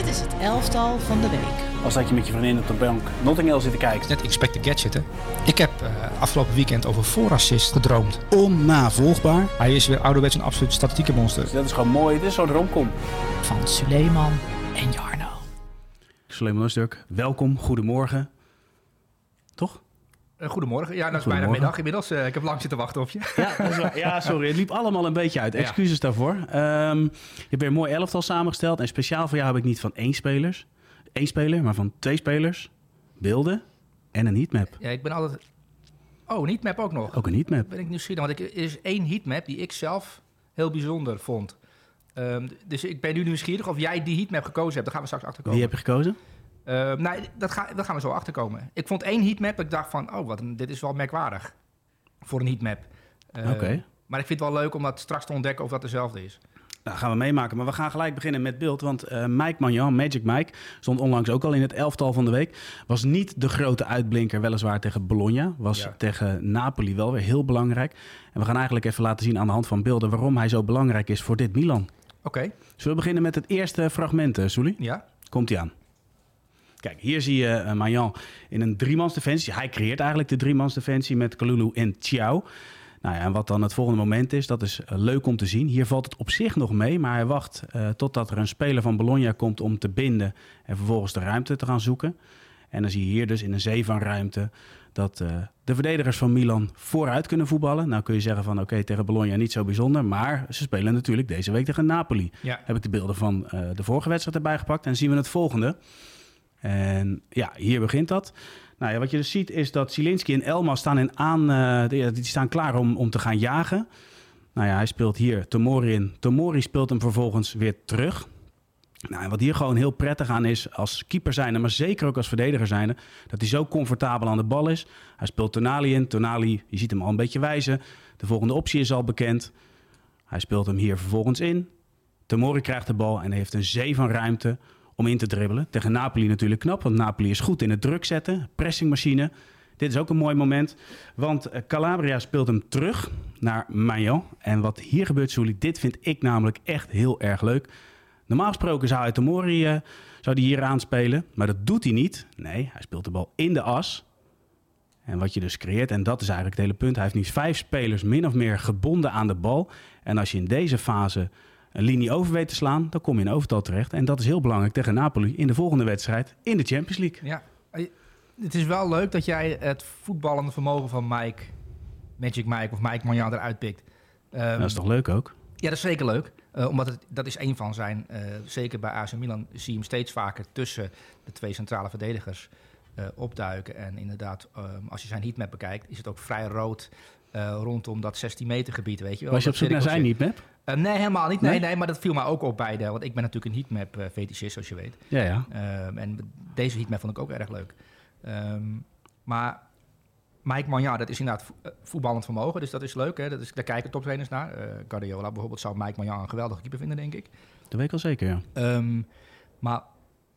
Dit is het elftal van de week. Als dat je met je vriendin op de bank Notting Hill zit te kijken. Net Inspector Gadget, hè? Ik heb uh, afgelopen weekend over voorassist gedroomd. Onnavolgbaar. Hij is weer ouderwets een absoluut statistieke monster. Dus dat is gewoon mooi. Dit is zo'n romcom. Van Suleiman en Jarno. Suleiman Oostdurk, welkom. Goedemorgen. Toch? Uh, goedemorgen. Ja, dat is bijna middag inmiddels. Uh, ik heb lang zitten wachten op je. Ja, ja, sorry. Het liep allemaal een beetje uit. Excuses ja. daarvoor. Um, je hebt weer een mooi elftal samengesteld. En speciaal voor jou heb ik niet van één spelers, één speler, maar van twee spelers, beelden en een heatmap. Ja, ik ben altijd... Oh, een heatmap ook nog? Ook een heatmap. Ben ik nieuwsgierig, want er is één heatmap die ik zelf heel bijzonder vond. Um, dus ik ben nu nieuwsgierig of jij die heatmap gekozen hebt. Daar gaan we straks achter komen. Wie heb je gekozen? Uh, nou, dat, ga, dat gaan we zo achterkomen. Ik vond één heatmap dat ik dacht van... oh, wat, dit is wel merkwaardig voor een heatmap. Uh, Oké. Maar ik vind het wel leuk om dat straks te ontdekken of dat dezelfde is. Nou, gaan we meemaken. Maar we gaan gelijk beginnen met beeld. Want uh, Mike Magnan, Magic Mike, stond onlangs ook al in het elftal van de week. Was niet de grote uitblinker, weliswaar tegen Bologna. Was ja. tegen Napoli wel weer heel belangrijk. En we gaan eigenlijk even laten zien aan de hand van beelden... waarom hij zo belangrijk is voor dit Milan. Oké. Okay. Zullen we beginnen met het eerste fragment, Soelie? Ja. Komt-ie aan. Kijk, hier zie je uh, Mayan in een driemansdefensie. Hij creëert eigenlijk de driemansdefensie met Kalulu en Chiao. Nou ja, en wat dan het volgende moment is, dat is uh, leuk om te zien. Hier valt het op zich nog mee, maar hij wacht uh, totdat er een speler van Bologna komt om te binden en vervolgens de ruimte te gaan zoeken. En dan zie je hier dus in een zee van ruimte dat uh, de verdedigers van Milan vooruit kunnen voetballen. Nou kun je zeggen van oké, okay, tegen Bologna niet zo bijzonder, maar ze spelen natuurlijk deze week tegen Napoli. Ja. Heb ik de beelden van de vorige wedstrijd erbij gepakt en zien we het volgende. En ja, hier begint dat. Nou ja, wat je dus ziet is dat Zielinski en Elma staan, in aan, uh, die staan klaar om, om te gaan jagen. Nou ja, hij speelt hier Tomori in. Tomori speelt hem vervolgens weer terug. Nou, en wat hier gewoon heel prettig aan is als keeper zijnde, maar zeker ook als verdediger zijnde, dat hij zo comfortabel aan de bal is. Hij speelt Tonali in. Tonali, je ziet hem al een beetje wijzen. De volgende optie is al bekend. Hij speelt hem hier vervolgens in. Tomori krijgt de bal en heeft een zee van ruimte om in te dribbelen. Tegen Napoli natuurlijk knap, want Napoli is goed in het druk zetten. Pressingmachine. Dit is ook een mooi moment, want Calabria speelt hem terug naar Magnan. En wat hier gebeurt, Souli, dit vind ik namelijk echt heel erg leuk. Normaal gesproken zou hij Tomori uh, zou die hier aanspelen, maar dat doet hij niet. Nee, hij speelt de bal in de as. En wat je dus creëert, en dat is eigenlijk het hele punt, hij heeft nu vijf spelers min of meer gebonden aan de bal. En als je in deze fase een linie over weet te slaan, dan kom je in overtal terecht. En dat is heel belangrijk tegen Napoli in de volgende wedstrijd in de Champions League. Ja, het is wel leuk dat jij het voetballende vermogen van Mike, Magic Mike of Mike Magnan eruit pikt. Um, dat is toch leuk ook? Ja, dat is zeker leuk. Uh, omdat het, dat is een van zijn, uh, zeker bij AC Milan zie je hem steeds vaker tussen de twee centrale verdedigers uh, opduiken. En inderdaad, um, als je zijn heatmap bekijkt, is het ook vrij rood rondom dat 16 meter gebied, weet je wel. Was je op zoek naar zijn heatmap? Uh, nee, helemaal niet. Nee, nee, nee, maar dat viel mij ook op bij de... Want ik ben natuurlijk een heatmap uh, fetischist, zoals je weet. Ja, ja. Uh, en deze heatmap vond ik ook erg leuk. Um, maar Mike Magnan, dat is inderdaad voetballend vermogen. Dus dat is leuk. Hè? Dat is, daar kijken toptrainers naar. Guardiola bijvoorbeeld zou Mike Magnan een geweldige keeper vinden, denk ik. Dat weet ik wel zeker, ja. Um, maar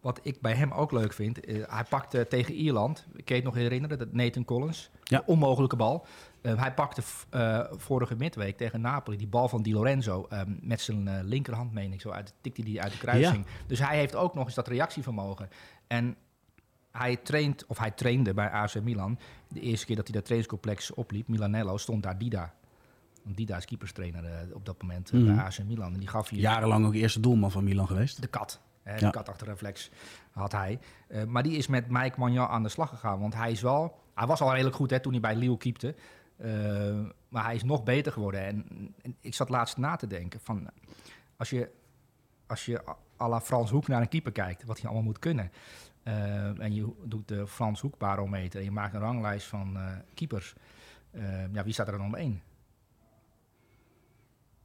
wat ik bij hem ook leuk vind... hij pakte tegen Ierland... Ik kan je het nog herinneren, dat Nathan Collins... Ja. Onmogelijke bal. Uh, hij pakte uh, vorige midweek tegen Napoli die bal van Di Lorenzo um, met zijn uh, linkerhand, meen ik zo, uit, tikte die uit de kruising. Ja. Dus hij heeft ook nog eens dat reactievermogen. En hij traint, of hij trainde bij AC Milan. De eerste keer dat hij dat trainingscomplex opliep, Milanello, stond daar Dida. Want Dida is keeperstrainer op dat moment mm. bij AC Milan. En die gaf hier Jarenlang ook eerste doelman van Milan geweest. De kat. Hè, de kat achter reflex had hij. maar die is met Mike Magnan aan de slag gegaan. Want hij is wel... Hij was al redelijk goed hè, toen hij bij Lille keepte. Uh, maar hij is nog beter geworden. En, en, ik zat laatst na te denken van... Als je, als je à la Frans Hoek naar een keeper kijkt... wat hij allemaal moet kunnen... Uh, en je doet de Frans Hoek barometer... en je maakt een ranglijst van uh, keepers... ja, wie staat er dan om één?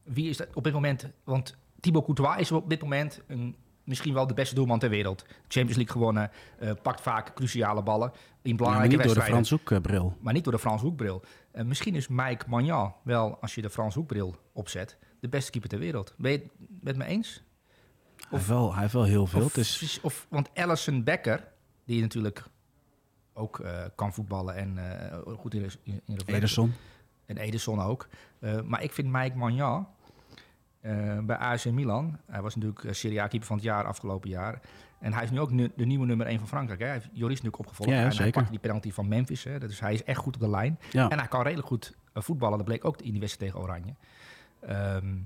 Wie is dat op dit moment... Want Thibaut Courtois is op dit moment een misschien wel de beste doelman ter wereld. Champions League gewonnen, uh, pakt vaak cruciale ballen in belangrijke ja, maar niet wedstrijden. door de Frans Hoekbril. Maar niet door de Frans Hoekbril. Uh, misschien is Mike Magnan wel, als je de Frans Hoekbril opzet, de beste keeper ter wereld. Ben je het met me eens? Of, hij, heeft wel, hij heeft wel heel veel. Of, dus... of, want Allison Becker, die natuurlijk ook uh, kan voetballen en uh, goed in, in, in Ederson. En Ederson ook. Maar ik vind Mike Magnan eh, bij AC Milan. Hij was natuurlijk eh, Serie A-keeper van het jaar afgelopen jaar. En hij is nu ook nu- de nieuwe nummer 1 van Frankrijk. Hè. Hij heeft Joris natuurlijk opgevolgd. Ja, en hij zeker. pakte die penalty van Memphis. Hè. Dus hij is echt goed op de lijn. Ja. En hij kan redelijk goed eh, voetballen. Dat bleek ook in die wedstrijd tegen Oranje. Ehm,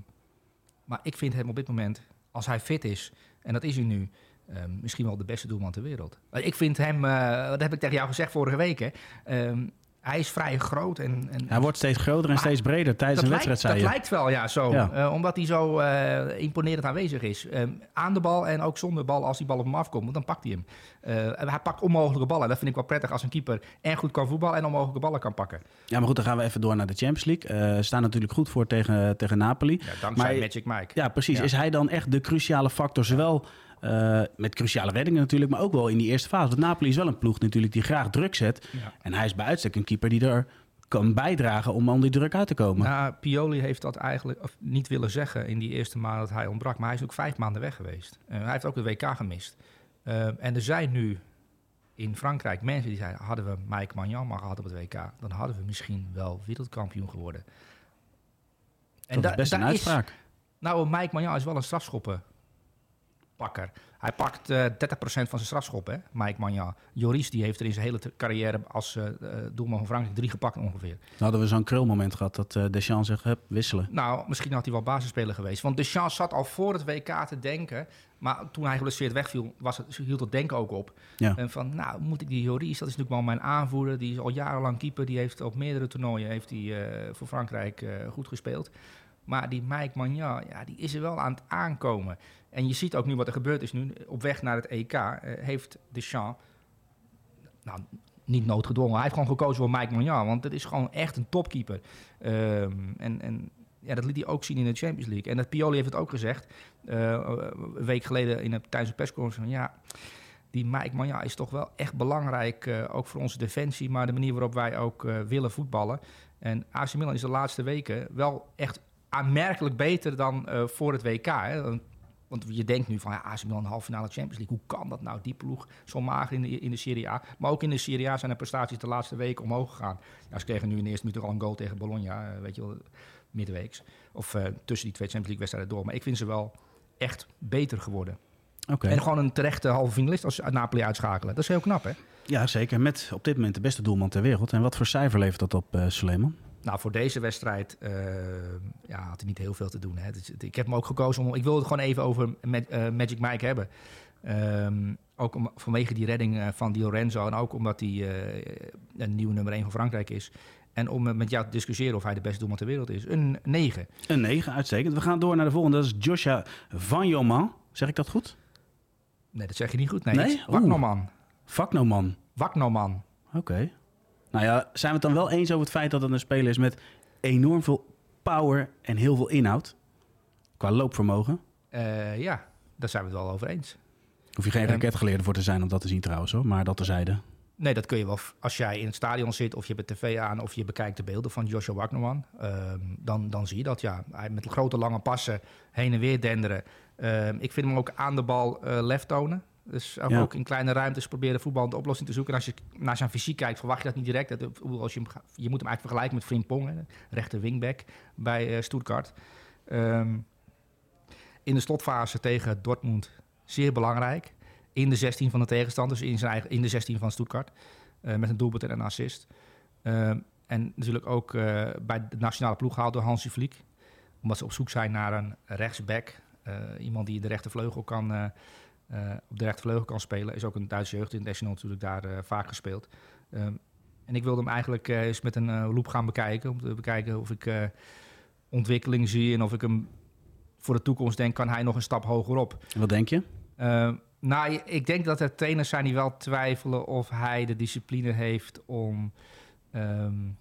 maar ik vind hem op dit moment, als hij fit is, en dat is hij nu, ehm, misschien wel de beste doelman ter wereld. Ik vind hem, eh, dat heb ik tegen jou gezegd vorige week, hè. Ehm, hij is vrij groot en, en Hij wordt steeds groter en steeds breder tijdens een wedstrijd, zei dat je. lijkt wel, ja, zo. Ja. Eh, omdat hij zo eh, imponerend aanwezig is. Ehm, aan de bal en ook zonder bal, als die bal op hem afkomt, want dan pakt hij hem. Eh, hij pakt onmogelijke ballen. Dat vind ik wel prettig als een keeper en goed kan voetballen en onmogelijke ballen kan pakken. Ja, maar goed, dan gaan we even door naar de Champions League. Ze staan natuurlijk goed voor tegen, tegen Napoli. Ja, dankzij Maar- Magic Mike. Ja, precies. Ja. Is hij dan echt de cruciale factor? Zowel eh, met cruciale reddingen natuurlijk, maar ook wel in die eerste fase. Want Napoli is wel een ploeg natuurlijk die graag druk zet. Ja. En hij is bij uitstek een keeper die er kan bijdragen om aan die druk uit te komen. Nou, Pioli heeft dat eigenlijk of niet willen zeggen in die eerste maanden dat hij ontbrak. Maar hij is ook vijf maanden weg geweest. Eh, hij heeft ook de WK gemist. Eh, en er zijn nu in Frankrijk mensen die zeiden... hadden we Mike Magnan maar gehad op het WK... dan hadden we misschien wel wereldkampioen geworden. dat da- is best een uitspraak. nou, Mike Magnan is wel een strafschoppenpakker. Hij pakt eh 30% van zijn strafschoppen, hè, Mike Magnan. Joris die heeft er in zijn hele carrière als eh, eh, doelman van Frankrijk drie gepakt ongeveer. Dan hadden we zo'n krulmoment gehad dat eh Deschamps zegt, wisselen. Nou, misschien had hij wel basisspeler geweest. Want Deschamps zat al voor het WK te denken. Maar toen hij geblesseerd wegviel, was het, hield het denken ook op. Ja. En van, nou, moet ik die Joris, dat is natuurlijk wel mijn aanvoerder. Die is al jarenlang keeper. Die heeft op meerdere toernooien heeft hij, eh, voor Frankrijk eh, goed gespeeld. Maar die Mike Magnan, ja, die is er wel aan het aankomen. En je ziet ook nu wat er gebeurd is nu. Op weg naar het EK eh, heeft Deschamps... Nou, niet noodgedwongen. Hij heeft gewoon gekozen voor Mike Magnan. Want dat is gewoon echt een topkeeper. Ehm, en, en ja, dat liet hij ook zien in de Champions League. En dat Pioli heeft het ook gezegd. eh, een week geleden in een, tijdens een persconferentie. Van, ja, die Mike Magnan is toch wel echt belangrijk. eh, ook voor onze defensie. Maar de manier waarop wij ook willen voetballen. En AC Milan is de laatste weken wel echt aanmerkelijk beter dan voor het WK. Hè. Want- je denkt nu van ja, AC Milan halve finale Champions League. Hoe kan dat nou? Die ploeg zo mager in de, in de Serie A. Maar ook in de Serie A zijn de prestaties de laatste weken omhoog gegaan. Ja, ze kregen nu in de eerste minuut al een goal tegen Bologna. eh, weet je wel, middenweeks. Of eh, tussen die twee Champions League wedstrijden door. Maar ik vind ze wel echt beter geworden. Oké. En gewoon een terechte halve finalist als Napoli uitschakelen. Dat is heel knap, hè? Ja, zeker. Met op dit moment de beste doelman ter wereld. En wat voor cijfer levert dat op, eh Suleiman? Nou, voor deze wedstrijd eh, ja, had hij niet heel veel te doen. Hè. Dus ik heb hem ook gekozen om... Ik wil het gewoon even over eh, Magic Mike hebben. Ehm, ook om, vanwege die redding eh, van Di Lorenzo. En ook omdat hij eh, een nieuwe nummer 1 van Frankrijk is. En om met jou te discussiëren of hij de beste doelman ter wereld is. Een 9. Een 9, uitstekend. We gaan door naar de volgende. Dat is Joshua Van Joman. Zeg ik dat goed? Nee, dat zeg je niet goed. Nee, Nee? Waknoman. Oké. Nou ja, zijn we het dan wel eens over het feit dat het een speler is met enorm veel power en heel veel inhoud? Qua loopvermogen. Eh, ja, daar zijn we het wel over eens. Hoef je geen Ehm. raketgeleerde voor te zijn om dat te zien trouwens hoor. Maar dat terzijde. Nee, dat kun je wel. Als jij in het stadion zit of je hebt de tv aan of je bekijkt de beelden van Joshua Wagnerman, ehm, dan, dan zie je dat ja. Hij met grote lange passen heen en weer denderen. Ehm, ik vind hem ook aan de bal eh lef tonen. Dus ook, Ja. ook in kleine ruimtes proberen voetbal de oplossing te zoeken. En als je naar zijn fysiek kijkt, verwacht je dat niet direct. Dat, als je, hem, je moet hem eigenlijk vergelijken met Frimpong, hè, de rechter wingback bij eh Stuttgart. Ehm, in de slotfase tegen Dortmund zeer belangrijk. In de 16 van de tegenstanders, in, zijn eigen, in de 16 van Stuttgart. Eh, met een doelpunt en een assist. Ehm, en natuurlijk ook eh, bij de nationale ploeg gehaald door Hansi Vliek. Omdat ze op zoek zijn naar een rechtsback. Iemand die de rechtervleugel kan, op de rechtervleugel kan spelen. Is ook een Duitse jeugd international natuurlijk daar eh, vaak gespeeld. Ehm, en ik wilde hem eigenlijk eh, eens met een eh, loop gaan bekijken. Om te bekijken of ik eh, ontwikkeling zie en of ik hem voor de toekomst denk, kan hij nog een stap hoger op. Wat denk je? Uh, nou, ik denk dat er trainers zijn die wel twijfelen of hij de discipline heeft om. Um,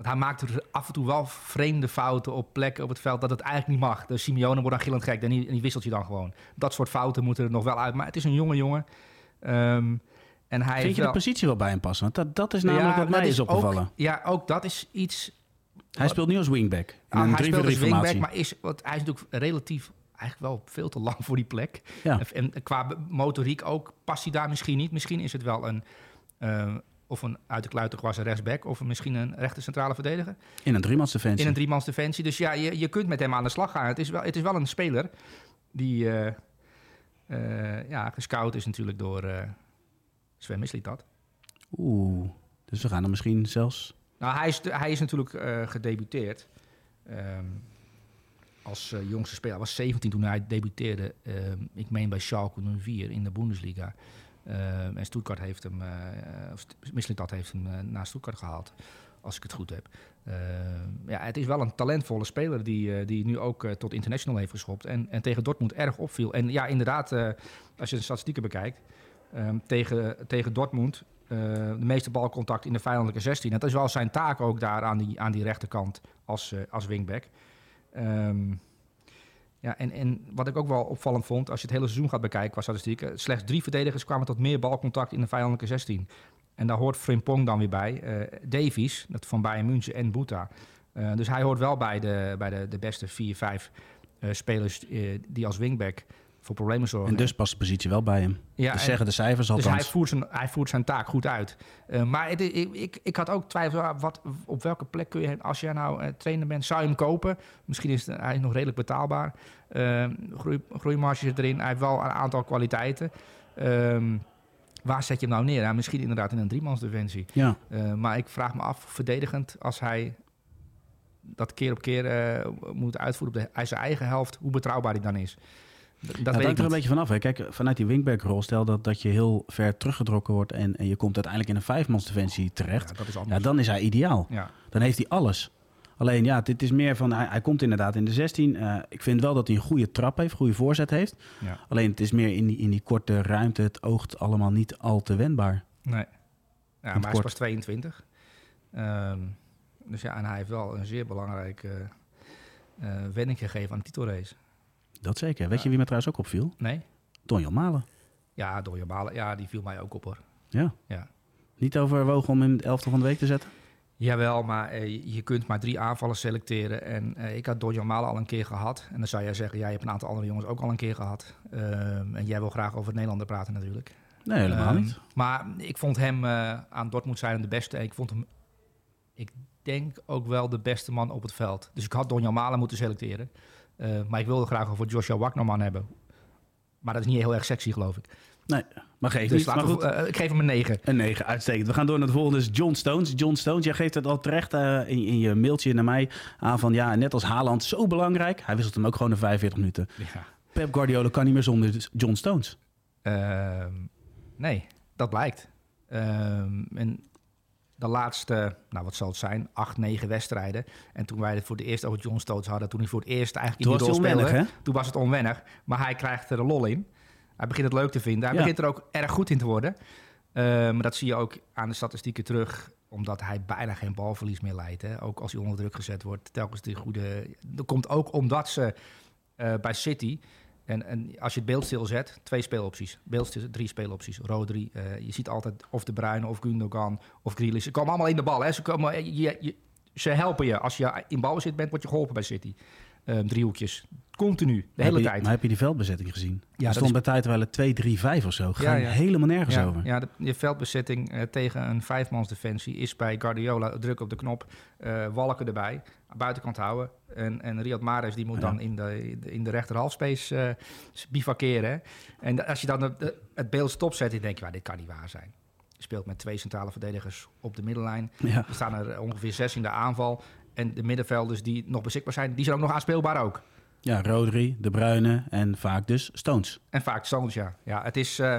want hij maakt er af en toe wel vreemde fouten op plekken op het veld dat het eigenlijk niet mag. De Simeone wordt dan gillend gek en die, en die wisselt je dan gewoon. Dat soort fouten moeten er nog wel uit. Maar het is een jonge jongen. Um, en hij Vind je wel... de positie wel bij hem passen? Want dat, dat is namelijk ja, wat mij is opgevallen. Ook, ja, ook dat is iets Hij speelt nu als wingback. In Ah, een hij speelt als 3-4-3 wingback, formatie. maar is, wat, hij is natuurlijk relatief eigenlijk wel veel te lang voor die plek. Ja. En, en qua motoriek ook past hij daar misschien niet. Misschien is het wel een, uh, of een uit de kluiten gewassen rechtsback of misschien een rechter centrale verdediger. In een driemans defensie. In een driemans defensie. Dus ja, je, je kunt met hem aan de slag gaan. Het is wel, het is wel een speler die eh, eh, ja, gescout is natuurlijk door eh Sven Mislitat. Oeh, dus we gaan er misschien zelfs... Nou, hij is, hij is natuurlijk gedebuteerd ehm, als jongste speler. Hij was 17 toen hij debuteerde. ehm, ik meen bij Schalke 04 in de Bundesliga. Ehm, en Stuttgart heeft hem, eh of Mislintat heeft hem eh, naar Stuttgart gehaald, als ik het goed heb. Ehm, ja, het is wel een talentvolle speler die, eh, die nu ook tot international heeft geschopt. En, en tegen Dortmund erg opviel. En ja, inderdaad, als je de statistieken bekijkt, ehm, tegen, tegen Dortmund de meeste balcontact in de vijandelijke 16. Dat is wel zijn taak ook daar aan die, aan die rechterkant als, als wingback. Ehm, ja, en, en wat ik ook wel opvallend vond, als je het hele seizoen gaat bekijken qua statistieken, slechts drie verdedigers kwamen tot meer balcontact in de vijandelijke 16. En daar hoort Frimpong dan weer bij. eh Davies, dat van Bayern München en Boeta. Eh, dus hij hoort wel bij de, bij de, de beste vier, vijf eh, spelers die als wingback voor problemen zorgen. En dus past de positie wel bij hem. ja, dus en- zeggen de cijfers dus althans. hij voert, zijn, hij voert zijn taak goed uit. Eh, maar het, ik, ik, ik had ook twijfel, wat, op welke plek kun je hem, als jij nou eh, trainer bent, zou je hem kopen? Misschien is hij nog redelijk betaalbaar. Uh, groei, groeimarge zit erin, hij heeft wel een aantal kwaliteiten. Ehm, waar zet je hem nou neer? Ja, misschien inderdaad in een driemansdefensie. Ja, Eh, maar ik vraag me af, verdedigend, als hij dat keer op keer moet uitvoeren op de, zijn eigen helft, hoe betrouwbaar hij dan is. Dat weet ik er een beetje vanaf. Hè. Kijk, vanuit die wingback-rol, stel dat, dat je heel ver teruggetrokken wordt en, en je komt uiteindelijk in een vijfmansdefensie terecht. Ja, dat is Ja, dan is hij ideaal. Ja. Dan heeft hij alles. Alleen ja, dit is meer van, hij, hij komt inderdaad in de 16. Eh, ik vind wel dat hij een goede trap heeft, goede voorzet heeft. Ja. Alleen het is meer in die, in die korte ruimte. Het oogt allemaal niet al te wendbaar. Nee. Ja, maar hij is pas 22. Ehm, dus ja, en hij heeft wel een zeer belangrijke wending gegeven aan de titelrace. Dat zeker. Weet je wie me trouwens ook opviel? Nee? Tonjo Malen. Ja, door je balen. Ja, die viel mij ook op hoor. Ja. Ja. Niet overwogen om hem in het elftal van de week te zetten? Jawel, maar eh, je- kunt maar drie aanvallers selecteren. En eh, ik had Dojan Malen al een keer gehad. En dan zou jij zeggen, ja, je hebt een aantal andere jongens ook al een keer gehad. Ehm, en jij wil graag over het Nederlander praten natuurlijk. Nee, helemaal Ehm, niet. Maar ik vond hem eh, aan Dortmund zijn de beste. En ik vond hem, ik denk ook wel de beste man op het veld. Dus ik had Donjan Malen moeten selecteren. Eh, maar ik wilde graag over Joshua Waknerman hebben. Maar dat is niet heel erg sexy, geloof ik. Nee, maar geef Dus niet. Maar goed. we, eh, ik geef hem een 9. Een 9, uitstekend. We gaan door naar de volgende, is John Stones. John Stones, jij geeft het al terecht eh, in, in je mailtje naar mij aan van... ja, net als Haaland, zo belangrijk. Hij wisselt hem ook gewoon na 45 minuten. Ja. Pep Guardiola kan niet meer zonder John Stones. Ehm, nee, dat blijkt. Ehm, en de laatste, nou wat zal het zijn, acht, negen wedstrijden. En toen wij het voor de eerst over John Stones hadden, toen hij voor het eerst eigenlijk Toen in die rol speelde, toen was het onwennig. Maar hij krijgt er de lol in. Hij begint het leuk te vinden. Hij Ja. begint er ook erg goed in te worden. Ehm, maar dat zie je ook aan de statistieken terug, omdat hij bijna geen balverlies meer leidt. Hè? Ook als hij onder druk gezet wordt, telkens die goede... Dat komt ook omdat ze eh, bij City... En, en als je het beeld stilzet, twee speelopties. Beeld drie speelopties. Rodri, eh, je ziet altijd of De Bruyne of Gundogan of Grealish. Ze komen allemaal in de bal. Hè? Ze, komen, eh, je, je- ze helpen je. Als je in balbezit bent, word je geholpen bij City. Ehm, driehoekjes. Continu, de hele je, tijd. Maar heb je die veldbezetting gezien? Ja, er bij tijd wel 2, 3, 5 of zo. Ga Ja, je ja. helemaal nergens ja, over. Ja, de, de veldbezetting eh, tegen een vijfmansdefensie is bij Guardiola druk op de knop, eh, walken erbij, buitenkant houden. En, en Riyad Mahrez die moet Ja. dan in de, in de rechter halfspace eh, bivakeren. En als je dan het, het beeld stopzet, dan denk je, "Ja, dit kan niet waar zijn. Je speelt met twee centrale verdedigers op de middenlijn. Ja. Er staan er ongeveer zes in de aanval. En de middenvelders die nog beschikbaar zijn, die zijn ook nog aanspeelbaar ook. ja, Rodri, De Bruyne en vaak dus Stones. En vaak Stones, ja. ja het is eh,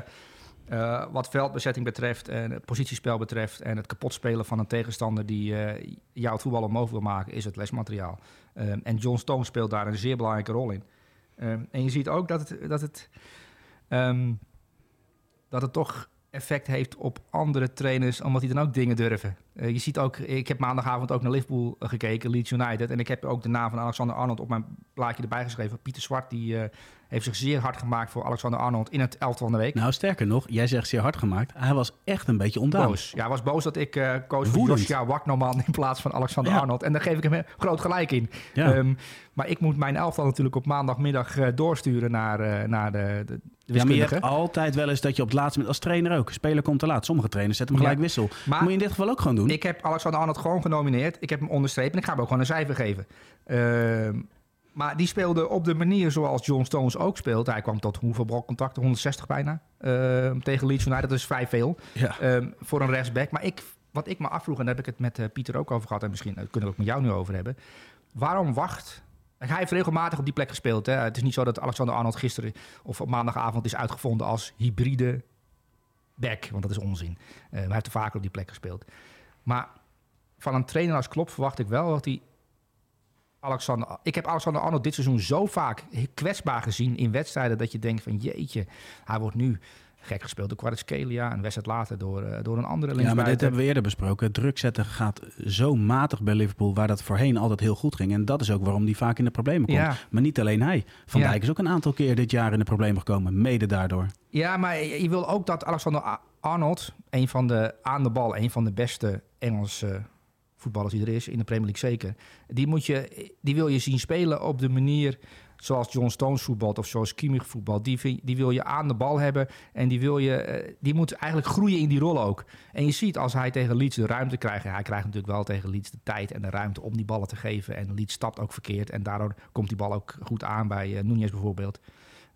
eh, wat veldbezetting betreft en het positiespel betreft... en het kapotspelen van een tegenstander die eh, jou het voetbal omhoog wil maken... is het lesmateriaal. Ehm, en John Stones speelt daar een zeer belangrijke rol in. Ehm, en je ziet ook dat het, dat, het, ehm, dat het toch effect heeft op andere trainers... omdat die dan ook dingen durven. Eh, je ziet ook, ik heb maandagavond ook naar Liverpool eh, gekeken, Leeds United. En ik heb ook de naam van Alexander Arnold op mijn plaatje erbij geschreven. Pieter Zwart die, eh, heeft zich zeer hard gemaakt voor Alexander Arnold in het elftal van de week. Nou, sterker nog, jij zegt zeer hard gemaakt. Hij was echt een beetje ontdaan. Boos. Ja, hij was boos dat ik eh koos voor. Joshua Waknoman in plaats van Alexander Ja. Arnold. En daar geef ik hem groot gelijk in. Ja. Ehm, maar ik moet mijn elftal natuurlijk op maandagmiddag doorsturen naar, naar de, de, Ja, maar je hebt altijd wel eens dat je op het laatste moment als trainer ook. Speler komt te laat. Sommige trainers zetten hem Ja. gelijk wissel. Maar- Moet je in dit geval ook gewoon doen. Ik heb Alexander Arnold gewoon genomineerd. Ik heb hem onderstreept en ik ga hem ook gewoon een cijfer geven. Ehm, maar die speelde op de manier zoals John Stones ook speelt. Hij kwam tot hoeveel balcontacten? 160 bijna. Ehm, tegen Leeds United. Dat is vrij veel Ja. ehm, voor een rechtsback. Maar ik, wat ik me afvroeg, en daar heb ik het met eh, Pieter ook over gehad... en misschien eh, kunnen we het ook met jou nu over hebben. Waarom wacht... Hij heeft regelmatig op die plek gespeeld. Hè? Het is niet zo dat Alexander Arnold gisteren of op maandagavond is uitgevonden als hybride back. Want dat is onzin. Hij heeft er vaker op die plek gespeeld. Maar van een trainer als Klopp verwacht ik wel dat hij Alexander... Ik heb Alexander Arnold dit seizoen zo vaak kwetsbaar gezien in wedstrijden... dat je denkt van jeetje, hij wordt nu gek gespeeld door Kvaratskhelia... een wedstrijd later door, eh, door een andere Ja, maar linksbuiten. dit hebben we eerder besproken. Druk zetten gaat zo matig bij Liverpool, waar dat voorheen altijd heel goed ging. En dat is ook waarom die vaak in de problemen komt. Ja. Maar niet alleen hij. Van Ja. Dijk is ook een aantal keer dit jaar in de problemen gekomen, mede daardoor. Ja, maar je wil ook dat Alexander Arnold, een van de aan de bal, een van de beste Engelse voetballers die er is, in de Premier League zeker, die, moet je, die wil je zien spelen op de manier zoals John Stones voetbalt of zoals Kimmich voetbalt. Die, die wil je aan de bal hebben en die, wil je, eh, die moet eigenlijk groeien in die rol ook. En je ziet als hij tegen Leeds de ruimte krijgt, hij krijgt natuurlijk wel tegen Leeds de tijd en de ruimte om die ballen te geven. En Leeds stapt ook verkeerd en daardoor komt die bal ook goed aan bij eh Nunez bijvoorbeeld.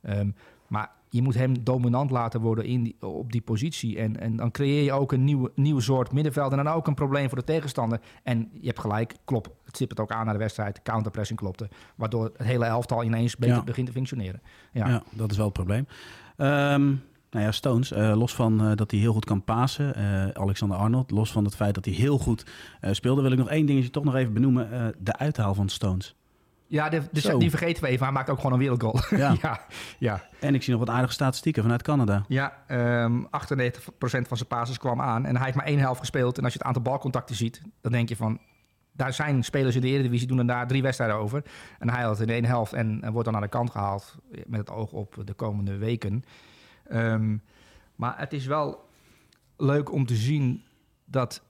Ehm, maar je moet hem dominant laten worden in die, op die positie. En, en dan creëer je ook een nieuwe, nieuw soort middenveld. En dan ook een probleem voor de tegenstander. En je hebt gelijk, klopt. Het stipt het ook aan naar de wedstrijd. Counterpressing klopte. Waardoor het hele elftal ineens beter Ja. begint te functioneren. Ja. Ja. dat is wel het probleem. Ehm, nou ja, Stones, eh, los van eh, dat hij heel goed kan pasen, eh, Alexander Arnold, los van het feit dat hij heel goed speelde, wil ik nog één dingetje toch nog even benoemen. de uithaal van Stones. Ja, de, die vergeten we even. Hij maakt ook gewoon een wereldgoal. Ja. ja, ja. En ik zie nog wat aardige statistieken vanuit Canada. Ja, ehm 98% van zijn passes kwam aan. En hij heeft maar één helft gespeeld. En als je het aantal balcontacten ziet, dan denk je van... Daar zijn spelers in de Eredivisie, doen er daar drie wedstrijden over. En hij had het in de ene helft en, en wordt dan aan de kant gehaald... met het oog op de komende weken. Ehm, maar het is wel leuk om te zien dat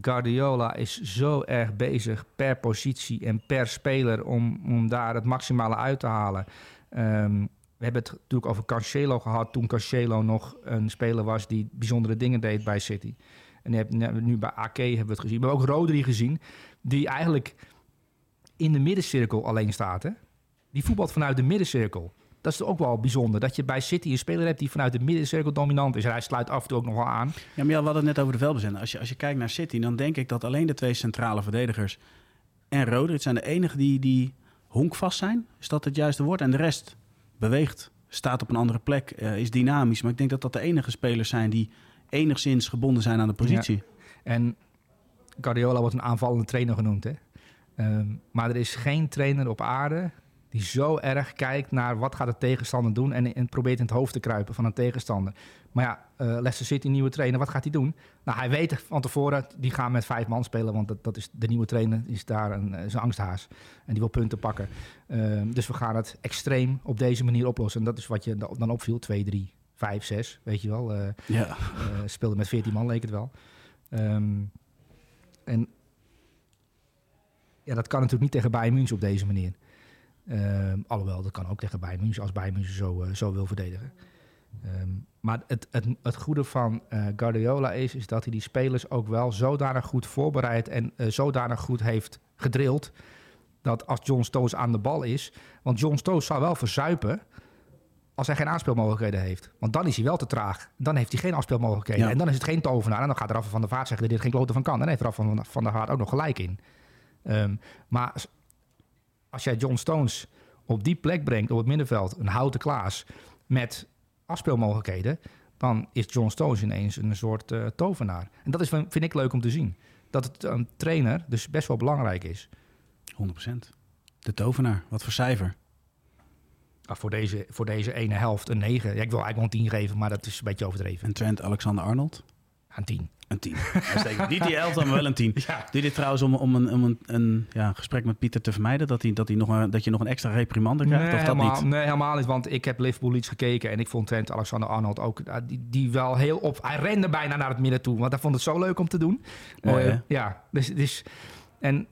Guardiola is zo erg bezig per positie en per speler... om, om daar het maximale uit te halen. Ehm, we hebben het natuurlijk over Cancelo gehad toen Cancelo nog een speler was die bijzondere dingen deed bij City. En je hebt, nu bij AK hebben we het gezien. Hebben ook Rodri gezien, die eigenlijk in de middencirkel alleen staat. Hè? Die voetbalt vanuit de middencirkel. Dat is ook wel bijzonder, dat je bij City een speler hebt die vanuit de middencirkel dominant is. En hij sluit af en toe ook nog wel aan. Ja, maar ja, we hadden het net over de veldbezender. Als je, als je kijkt naar City, dan denk ik dat alleen de twee centrale verdedigers en Rodri zijn de enigen die, die honkvast zijn. Is dat het juiste woord? En de rest beweegt, staat op een andere plek, eh, is dynamisch. Maar ik denk dat dat de enige spelers zijn die enigszins gebonden zijn aan de positie. En Guardiola wordt een aanvallende trainer genoemd. Hè? Ehm, maar er is geen trainer op aarde die zo erg kijkt naar wat gaat de tegenstander doen en, en probeert in het hoofd te kruipen van een tegenstander. Maar ja, eh, Leicester City, nieuwe trainer, wat gaat hij doen? Nou, hij weet van tevoren, die gaan met vijf man spelen, want dat, dat is, de nieuwe trainer is daar een, eh, angsthaas en die wil punten pakken. Ehm, dus we gaan het extreem op deze manier oplossen. En dat is wat je da- dan opviel, 2, 3, 5, 6, weet je wel. eh, Ja. speelde met 14 man, leek het wel. Ehm, en ja, dat kan natuurlijk niet tegen Bayern München op deze manier. Ehm, alhoewel, dat kan ook tegen Bayern München als Bayern München zo, eh, zo wil verdedigen. Ehm, maar het, het, het goede van eh, Guardiola is, is dat hij die spelers ook wel zodanig goed voorbereid en eh, zodanig goed heeft gedrild. Dat als John Stones aan de bal is. Want John Stones zou wel verzuipen als hij geen aanspeelmogelijkheden heeft. Want dan is hij wel te traag. Dan heeft hij geen afspeelmogelijkheden. Ja. En dan is het geen tovenaar. En dan gaat Rafa van der Vaart zeggen dat er geen klote van kan. En dan heeft Rafa van, van der Vaart ook nog gelijk in. Ehm, maar als- jij John Stones op die plek brengt, op het middenveld, een houten Klaas, met afspeelmogelijkheden, dan is John Stones ineens een soort eh, tovenaar. En dat is, vind ik leuk om te zien. Dat het een trainer dus best wel belangrijk is. 100%. De tovenaar, wat voor cijfer? Ah, voor, deze, voor deze ene helft een 9. Ja, ik wil eigenlijk wel een 10 geven, maar dat is een beetje overdreven. En Trent Alexander-Arnold? Een tien. Een tien. Niet die elf, dan maar wel een tien. Ja. Doe dit trouwens om, om een, om een, een ja, gesprek met Pieter te vermijden? Dat, hij, dat, hij nog een, dat je nog een extra reprimande krijgt? Nee of dat helemaal, niet? nee, helemaal niet. Want ik heb Liverpool iets gekeken. En ik vond Trent Alexander-Arnold ook... eh, Die, die wel heel op... Hij rende bijna naar het midden toe. Want hij vond het zo leuk om te doen. Mooi, Eh? Ja. Dus, dus, en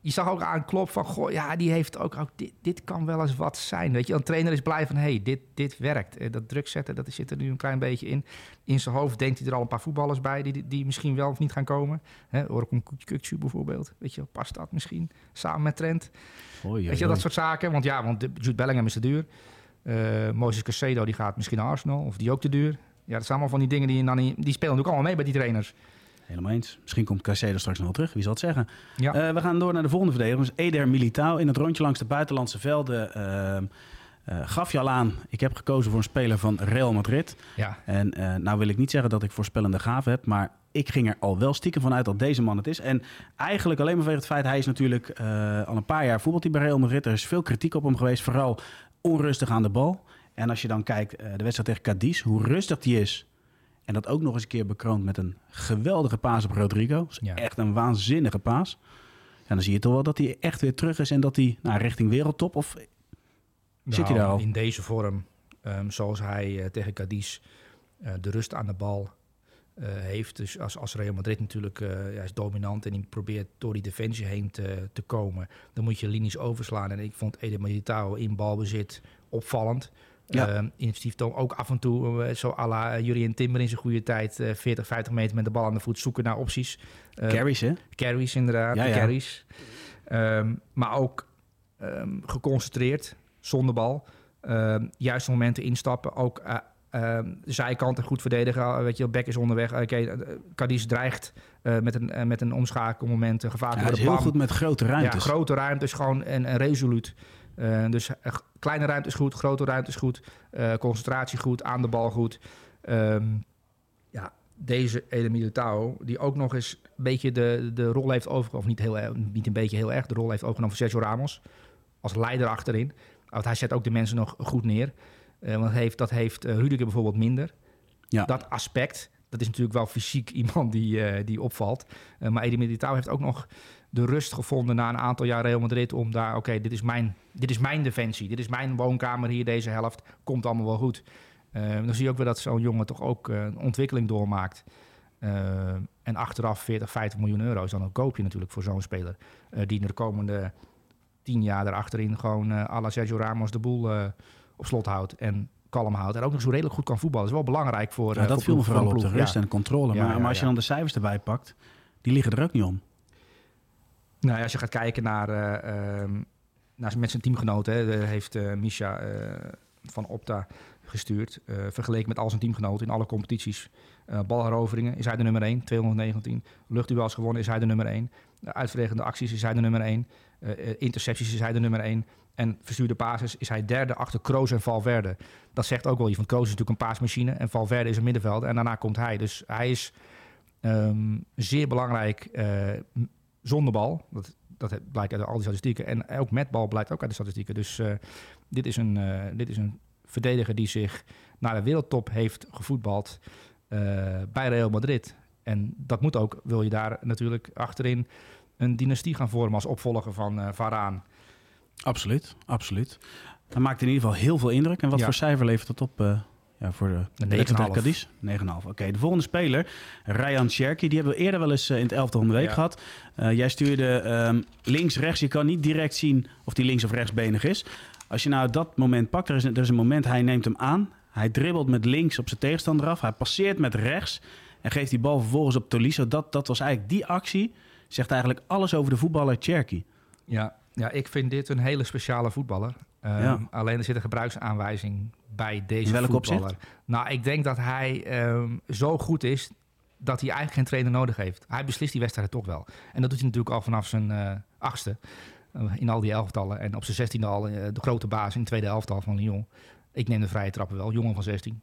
je zag ook aan Klop van... Goh, ja, die heeft ook... ook dit, dit kan wel eens wat zijn. Weet je, een trainer is blij van... hey, dit, dit werkt. Eh, Dat druk zetten, dat zit er nu een klein beetje in. In zijn hoofd denkt hij er al een paar voetballers bij... die, die misschien wel of niet gaan komen. Orkun Kukcu bijvoorbeeld. Weet je, past dat misschien? Samen met Trent. Oei, Weet je, dat soort zaken. Want ja, want de- Jude Bellingham is te duur. Eh Moses Casedo die gaat misschien naar Arsenal. Of die ook te duur. Ja, dat zijn allemaal van die dingen die, die spelen natuurlijk allemaal mee bij die trainers. Helemaal eens. Misschien komt Caicedo straks nog wel terug. Wie zal het zeggen? Ja. Eh, we gaan door naar de volgende verdediger. Dus Eder Militao in het rondje langs de buitenlandse velden. ehm, eh, gaf je al aan, ik heb gekozen voor een speler van Real Madrid. Ja, En eh, nou wil ik niet zeggen dat ik voorspellende gaven heb, maar ik ging er al wel stiekem vanuit dat deze man het is. En eigenlijk alleen maar vanwege het feit, hij is natuurlijk al een paar jaar voetbalt hij bij Real Madrid. Er is veel kritiek op hem geweest, vooral onrustig aan de bal. En als je dan kijkt, de wedstrijd tegen Cadiz, hoe rustig die is. En dat ook nog eens een keer bekroond met een geweldige paas op Rodrigo. Ja. Echt een waanzinnige paas. En dan zie je toch wel dat hij echt weer terug is en dat hij nou, richting wereldtop of Zit hij daar al? Nou, In deze vorm, ehm, zoals hij eh, tegen Cadiz eh, de rust aan de bal eh, heeft. Dus als, als Real Madrid natuurlijk is dominant en die probeert door die defensie heen te, te komen. Dan moet je linies overslaan. En ik vond Eder Militao in balbezit opvallend. Ja. Ehm, initiatief ook af en toe, eh, zo à la Jurien Timber in zijn goede tijd, eh 40, 50 meter met de bal aan de voet zoeken naar opties. Eh, carries, hè? carries inderdaad, Ja, de ja. carries. Ehm, maar ook ehm, geconcentreerd, zonder bal. Ehm juiste momenten instappen, ook eh, ehm, zijkanten goed verdedigen. Weet je, Beck is onderweg. Oké, eh, Cadiz dreigt eh, met, een, eh, met een omschakelmoment. Uh, gevaar Ja, hij is heel goed met grote ruimtes. Ja, grote ruimtes gewoon en, en resoluut. Eh, dus eh, kleine ruimte is goed, grote ruimte is goed. eh, concentratie goed, aan de bal goed. Ehm, ja, deze Ede Militao, die ook nog eens een beetje de, de rol heeft overgenomen, of niet, heel, erg- niet een beetje heel erg, de rol heeft overgenomen van Sergio Ramos. Als leider achterin. Want hij zet ook de mensen nog goed neer. Eh, want dat heeft, dat heeft eh, Rudiger bijvoorbeeld minder. Ja. Dat aspect, dat is natuurlijk wel fysiek iemand die, eh, die opvalt. Eh, maar Ede Militao heeft ook nog de rust gevonden na een aantal jaar Real Madrid om daar, oké, dit is mijn, dit is mijn defensie, dit is mijn woonkamer hier, deze helft, komt allemaal wel goed. Eh, dan zie je ook weer dat zo'n jongen toch ook eh, een ontwikkeling doormaakt. Eh, en achteraf 40, 50 miljoen euro is dan een koopje natuurlijk voor zo'n speler. die de komende tien jaar erachterin gewoon eh à la Sergio Ramos de boel op slot houdt en kalm houdt. En ook nog zo redelijk goed kan voetballen. Dat is wel belangrijk voor Ja, dat voor viel me vooral voor op de rust Ja. en controle. Ja, maar, maar als je dan de cijfers erbij pakt, die liggen er ook niet om. Nou als je gaat kijken naar, eh, ehm, naar met zijn teamgenoten, heeft eh, Misha eh, van Opta gestuurd. eh, vergeleken met al zijn teamgenoten in alle competities. Eh balheroveringen is hij de nummer 1, 219. Luchtduels gewonnen is hij de nummer 1. uitverdedigende acties is hij de nummer 1. Eh, eh, intercepties is hij de nummer 1. En verstuurde basis is hij derde achter Kroos en Valverde. Dat zegt ook wel iets, want Kroos is natuurlijk een paasmachine en Valverde is een middenveld. En daarna komt hij. Dus hij is ehm, zeer belangrijk zonder bal. Dat, dat blijkt uit al die statistieken. En ook met bal blijkt ook uit de statistieken. Dus eh, dit, is een, eh, dit is een verdediger die zich naar de wereldtop heeft gevoetbald eh, bij Real Madrid. En dat moet ook, wil je daar natuurlijk achterin een dynastie gaan vormen als opvolger van Varaan. Absoluut, absoluut. Hij maakt in ieder geval heel veel indruk. En wat Ja. voor cijfer levert dat op ja, voor de, de wedstrijd 9,5. tegen Cadiz? 9,5. Oké, de volgende speler, Ryan Cherky. Die hebben we eerder wel eens eh, in het elftal van de week Ja. gehad. Eh, jij stuurde ehm, links-rechts. Je kan niet direct zien of die links- of rechtsbenig is. Als je nou dat moment pakt, er is, een- er is een moment, hij neemt hem aan. Hij dribbelt met links op zijn tegenstander af. Hij passeert met rechts en geeft die bal vervolgens op Tolisso. Dat, dat was eigenlijk die actie. Zegt eigenlijk alles over de voetballer Cherky. Ja, ja, ik vind dit een hele speciale voetballer. Ehm, Ja. Alleen er zit een gebruiksaanwijzing bij deze welk voetballer. Nou, ik denk dat hij ehm, zo goed is dat hij eigenlijk geen trainer nodig heeft. Hij beslist die wedstrijd toch wel. En dat doet hij natuurlijk al vanaf zijn eh, achtste. eh, in al die elftallen. En op zijn zestiende al eh, de grote baas in de tweede elftal van Lyon. Ik neem de vrije trappen wel. Jongen van 16.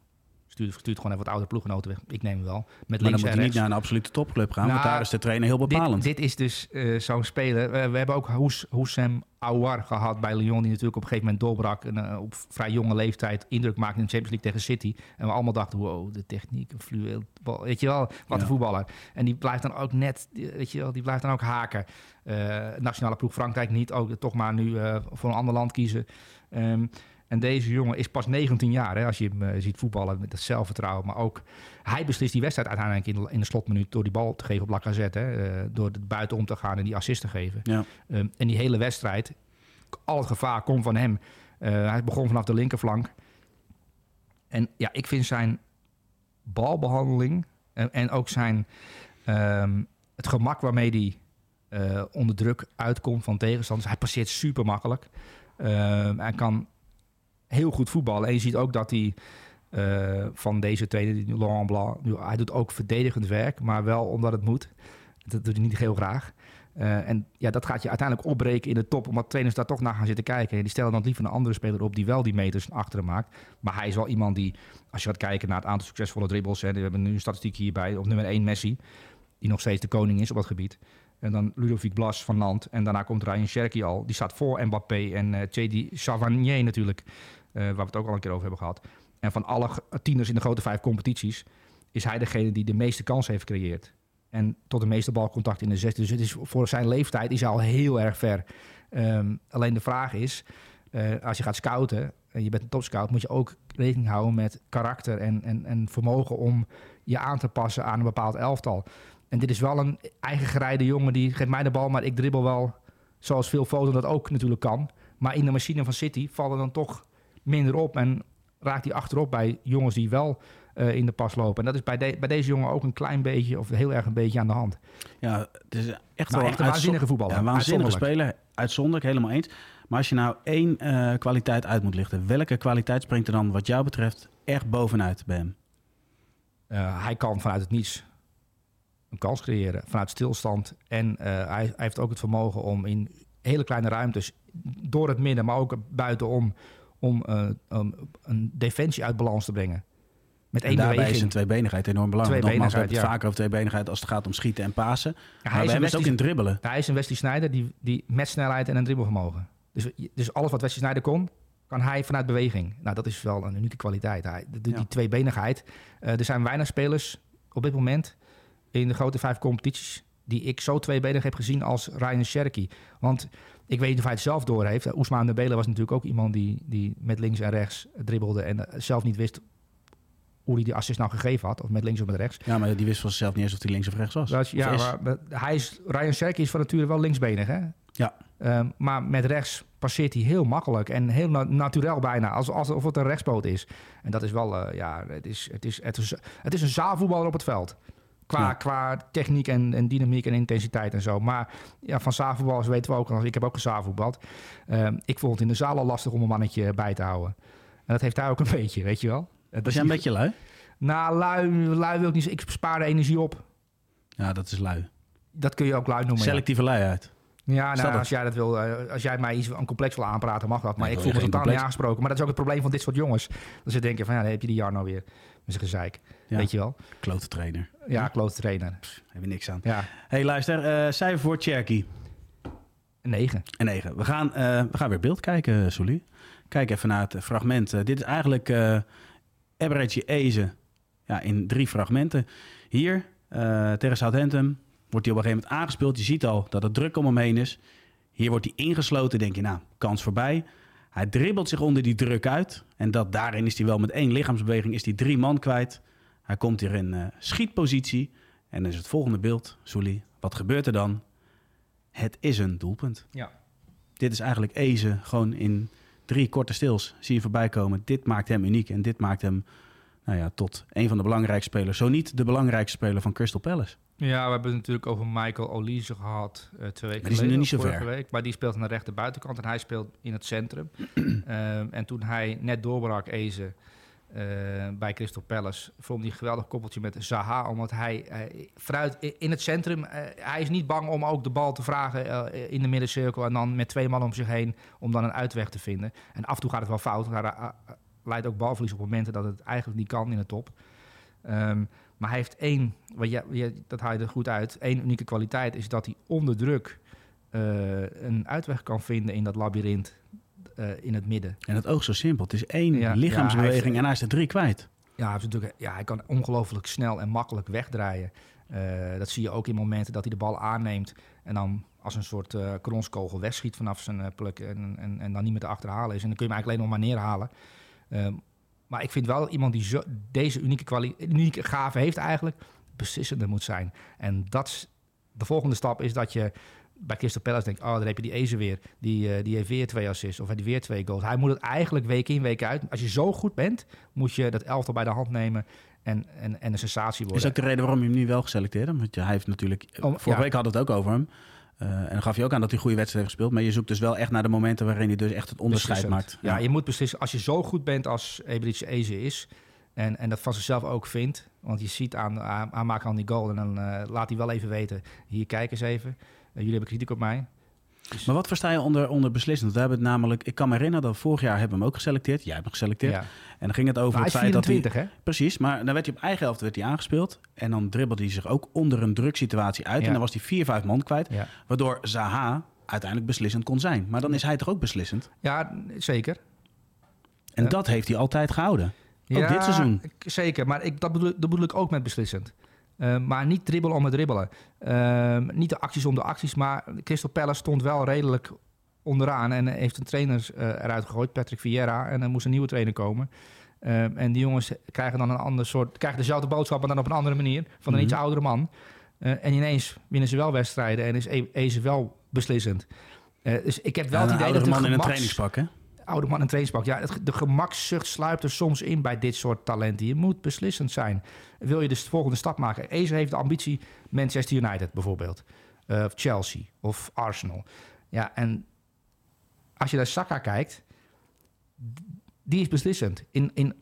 Stuurt, stuurt gewoon even wat oude ploeggenoten weg. Ik neem hem wel. Met Maar dan moet niet naar een absolute topclub gaan, want Nou, daar is de trainer heel bepalend. Dit, dit is dus eh, zo'n speler. We, we hebben ook Hous- Houssem Aouar gehad bij Lyon, die natuurlijk op een gegeven moment doorbrak en eh, op vrij jonge leeftijd indruk maakte in de Champions League tegen City. En we allemaal dachten, wow, de techniek, fluweel, weet je wel, wat Ja. een voetballer. En die blijft dan ook net, weet je wel, die blijft dan ook haken. Eh, nationale ploeg Frankrijk niet, ook toch maar nu eh, voor een ander land kiezen. Ehm, en deze jongen is pas 19 jaar, hè, als je hem eh, ziet voetballen met dat zelfvertrouwen. Maar ook, hij beslist die wedstrijd uiteindelijk in de, in de slotminuut door die bal te geven op Lacazette. Hè, eh, door het buiten om te gaan en die assist te geven. Ja. Ehm, en die hele wedstrijd, al het gevaar komt van hem. Eh, hij begon vanaf de linkerflank. En ja, ik vind zijn balbehandeling en, en ook zijn ehm, het gemak waarmee hij onder druk uitkomt van tegenstanders. Hij passeert super makkelijk. Ehm, hij kan heel goed voetballen. En je ziet ook dat hij eh, van deze die Laurent Blanc, hij doet ook verdedigend werk, maar wel omdat het moet. Dat doet hij niet heel graag. Eh, en ja, dat gaat je uiteindelijk opbreken in de top, omdat trainers daar toch naar gaan zitten kijken. En die stellen dan liever een andere speler op die wel die meters achteren maakt. Maar hij is wel iemand die, als je gaat kijken naar het aantal succesvolle dribbles, en we hebben nu een statistiek hierbij, op nummer 1 Messi, die nog steeds de koning is op dat gebied. En dan Ludovic Blas van Nant. En daarna komt Ryan Cherky al. Die staat voor Mbappé en eh J.D. Savanier natuurlijk. Eh, waar we het ook al een keer over hebben gehad. En van alle tieners in de grote vijf competities... is hij degene die de meeste kansen heeft gecreëerd. En tot de meeste balcontact in de 16. Dus het is voor zijn leeftijd is hij al heel erg ver. Ehm, alleen de vraag is, eh, als je gaat scouten... en je bent een topscout... moet je ook rekening houden met karakter... en, en, en vermogen om je aan te passen aan een bepaald elftal. En dit is wel een eigen gerijde jongen die geeft mij de bal, maar ik dribbel wel zoals veel Foden dat ook natuurlijk kan. Maar in de machine van City vallen dan toch minder op en raakt hij achterop bij jongens die wel eh, in de pas lopen. En dat is bij, de- bij deze jongen ook een klein beetje of heel erg een beetje aan de hand. Ja, het is echt wel echt een waanzinnige voetballer. Ja, een waanzinnige speler. Uitzonderlijk, helemaal eens. Maar als je nou één eh, kwaliteit uit moet lichten, welke kwaliteit springt er dan wat jou betreft echt bovenuit bij hem? Eh, hij kan vanuit het niets een kans creëren, vanuit stilstand. En hij, hij heeft ook het vermogen om in hele kleine ruimtes, door het midden, maar ook buitenom, om eh, um, een defensie uit balans te brengen. Met En één daarbij is zijn tweebenigheid enorm belangrijk. Nogmaals, we hebben het vaker over tweebenigheid als het gaat om schieten en pasen. Ja, maar hij, bij is een is het ook in dribbelen. hij is een Wesley Sneijder die, die met snelheid en een dribbelvermogen. Dus, dus alles wat Wesley Sneijder kon, kan hij vanuit beweging. Nou, dat is wel een unieke kwaliteit. Hij, de, die Ja. tweebenigheid. Eh, er zijn weinig spelers op dit moment in de grote vijf competities die ik zo tweebenig heb gezien als Ryan Cherky. Want ik weet niet of hij het zelf door heeft. Oesmaan Dembele was natuurlijk ook iemand die, die met links en rechts dribbelde en eh, zelf niet wist hoe hij die assist nou gegeven had, of met links of met rechts. Ja, maar die wist van zichzelf niet eens of hij links of rechts was. Dat is- ja, is. maar, hij is, Ryan Cherky is van nature wel linksbenig, hè? Ja. Ehm, maar met rechts passeert hij heel makkelijk en heel na natuurlijk bijna, als, alsof het een rechtspoot is. En dat is wel, eh, ja, het is, het, is, het, is, het is een zaalvoetballer op het veld. Qua, Ja. qua techniek en, en dynamiek en intensiteit en zo. Maar ja, van zaalvoetballers weten we ook, want ik heb ook een zaalvoetbald. Ehm ik vond het in de zaal al lastig om een mannetje bij te houden. En dat heeft hij ook een beetje, weet je wel. Dat Was is jij een beetje lui? Nou, lui, lui wil ik niet zeggen. Ik spaar de energie op. Ja, dat is lui. Dat kun je ook lui noemen. ja. Selectieve luiheid. Ja, nou, als jij dat wil, eh, als jij mij iets een complex wil aanpraten, mag dat. Maar Nee, ik voel me totaal niet aangesproken. Maar dat is ook het probleem van dit soort jongens. Dat ze denken van, ja, dan heb je die jaar nou weer met zijn gezeik. Ja. Weet je wel? Klote trainer. Ja, klote trainer. Heb je niks aan. Ja, hey, luister. eh cijfer voor Cherky. een negen. En 9. We gaan, eh, we gaan weer beeld kijken, Sully. Kijk even naar het fragment. Dit is eigenlijk eh Eberechi Eze ja, in drie fragmenten. Hier, tegen Southampton, wordt hij op een gegeven moment aangespeeld. Je ziet al dat het druk om hem heen is. Hier wordt hij ingesloten. Denk je, nou, kans voorbij. Hij dribbelt zich onder die druk uit. En dat daarin is hij wel met één lichaamsbeweging is hij drie man kwijt. Hij komt hier in eh, schietpositie. En dan is het volgende beeld, Sully. Wat gebeurt er dan? Het is een doelpunt Ja. dit is eigenlijk Eze gewoon in drie korte stils zie je voorbij komen. Dit maakt hem uniek en dit maakt hem nou ja, tot een van de belangrijkste spelers. Zo niet de belangrijkste speler van Crystal Palace. Ja, we hebben het natuurlijk over Michael Olise gehad eh, twee weken Maar die is nu geleden, niet ver. Week, maar die speelt aan de rechter buitenkant en hij speelt in het centrum. Ehm, en toen hij net doorbrak, Eze, eh, bij Crystal Palace, vond hij een geweldig koppeltje met Zaha. Omdat hij eh, vooruit i- in het centrum, hij is niet bang om ook de bal te vragen in de middencirkel. En dan met twee man om zich heen, om dan een uitweg te vinden. En af en toe gaat het wel fout. Hij leidt ook balverlies op momenten dat het eigenlijk niet kan in de top. Ehm, maar hij heeft één, wat je, je, dat haal je er goed uit, één unieke kwaliteit is dat hij onder druk eh, een uitweg kan vinden in dat labyrint eh, in het midden. En het oog zo simpel. Het is één Ja, ja, lichaamsbeweging hij heeft- en hij is er drie kwijt. Ja, hij, natuurlijk, ja, hij kan ongelooflijk snel en makkelijk wegdraaien. Eh, dat zie je ook in momenten dat hij de bal aanneemt en dan als een soort eh kronskogel wegschiet vanaf zijn pluk en, en, en dan niet meer te achterhalen is. En dan kun je hem eigenlijk alleen nog maar neerhalen. Maar ik vind wel iemand die zo, deze unieke, kwali- unieke gave heeft eigenlijk, beslissender moet zijn. En dat de volgende stap is dat je bij Crystal Palace denkt, oh, daar heb je die Eze weer. Die, eh, die heeft weer twee assists of hij heeft weer twee goals. Hij moet het eigenlijk week in, week uit. Als je zo goed bent, moet je dat elftal bij de hand nemen en, en, en een sensatie worden. Is ook de reden waarom je hem nu wel geselecteerd hebt. Want hij heeft natuurlijk... Vorige ja. week hadden we het ook over hem. Eh, en dan gaf je ook aan dat hij goede wedstrijden heeft gespeeld. Maar je zoekt dus wel echt naar de momenten waarin hij dus echt het onderscheid Beslissend. maakt. Ja, je moet beslissen. Als je zo goed bent als Eberitje Eze is... En, en dat van zichzelf ook vindt... want je ziet aan, aan, aan maken aan die goal... en dan eh, laat hij wel even weten... hier, kijk eens even. Eh, jullie hebben kritiek op mij. Maar wat versta je onder, onder beslissend? Want we hebben het namelijk... Ik kan me herinneren dat vorig jaar hebben we hem ook geselecteerd. Jij hebt hem geselecteerd. Ja. En dan ging het over Maar het feit dat hij... 24, hè? Precies, maar dan werd hij op eigen helft werd hij aangespeeld. En dan dribbelde hij zich ook onder een druksituatie uit. Ja. En dan was hij vier, vijf man kwijt. Ja. Waardoor Zaha uiteindelijk beslissend kon zijn. Maar dan is hij toch ook beslissend? ja, zeker. En dat heeft hij altijd gehouden. Ook dit seizoen. Zeker, maar ik, dat, bedoel, dat bedoel ik ook met beslissend. Eh, maar niet dribbelen om het dribbelen. Eh, niet de acties om de acties, maar Crystal Palace stond wel redelijk onderaan en heeft een trainer eh, eruit gegooid, Patrick Vieira, en er moest een nieuwe trainer komen. Eh, en die jongens krijgen dan een ander soort, krijgen dezelfde boodschap, maar dan op een andere manier, van een Mhm. iets oudere man. Eh, en ineens winnen ze wel wedstrijden en is Eze wel beslissend. Eh, dus ik heb wel het een idee dat de man in een trainingspak, hè? Oude man in trainingspak. Ja, de gemakszucht sluipt er soms in bij dit soort talenten. Je moet beslissend zijn. Wil je dus de volgende stap maken? Eze heeft de ambitie Manchester United bijvoorbeeld. Eh, of Chelsea of Arsenal. Ja, en als je naar Saka kijkt... die is beslissend. In, in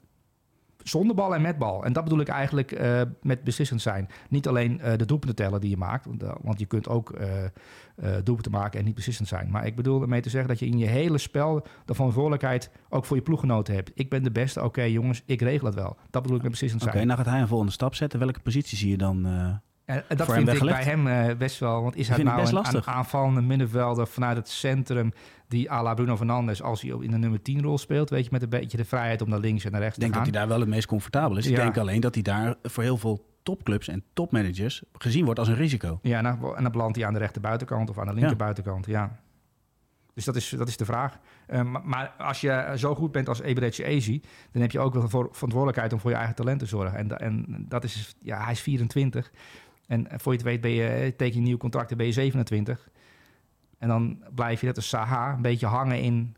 zonder bal en met bal. En dat bedoel ik eigenlijk eh, met beslissend zijn. Niet alleen eh, de doelpunten tellen die je maakt. Want, eh, want je kunt ook doelpunten maken en niet beslissend zijn. Maar ik bedoel ermee te zeggen dat je in je hele spel de verantwoordelijkheid ook voor je ploeggenoten hebt. Ik ben de beste, oké jongens, ik regel het wel. Dat bedoel ik met beslissend Oké, zijn. nou gaat hij een volgende stap zetten. Welke positie zie je dan? En, dat vind ik bij hem eh, best wel. Want is hij nou een, lastig. aanvallende middenvelder vanuit het centrum... die à la Bruno Fernandes, als hij in de nummer 10 rol speelt... weet je, met een beetje de vrijheid om naar links en naar rechts Ik denk te dat gaan. hij daar wel het meest comfortabel is. Ik Ja. denk alleen dat hij daar voor heel veel topclubs en topmanagers gezien wordt als een risico. Ja, en dan, en dan belandt hij aan de rechter buitenkant of aan de linker buitenkant. Ja. Dus dat is, dat is de vraag. Eh, maar, maar als je zo goed bent als Eberetje Ezi, dan heb je ook wel verantwoordelijkheid om voor je eigen talent te zorgen. En, en dat is, ja, hij is 24. En voor je het weet ben je, eh, teken je nieuw contract en ben je 27. En dan blijf je net als Saha een beetje hangen in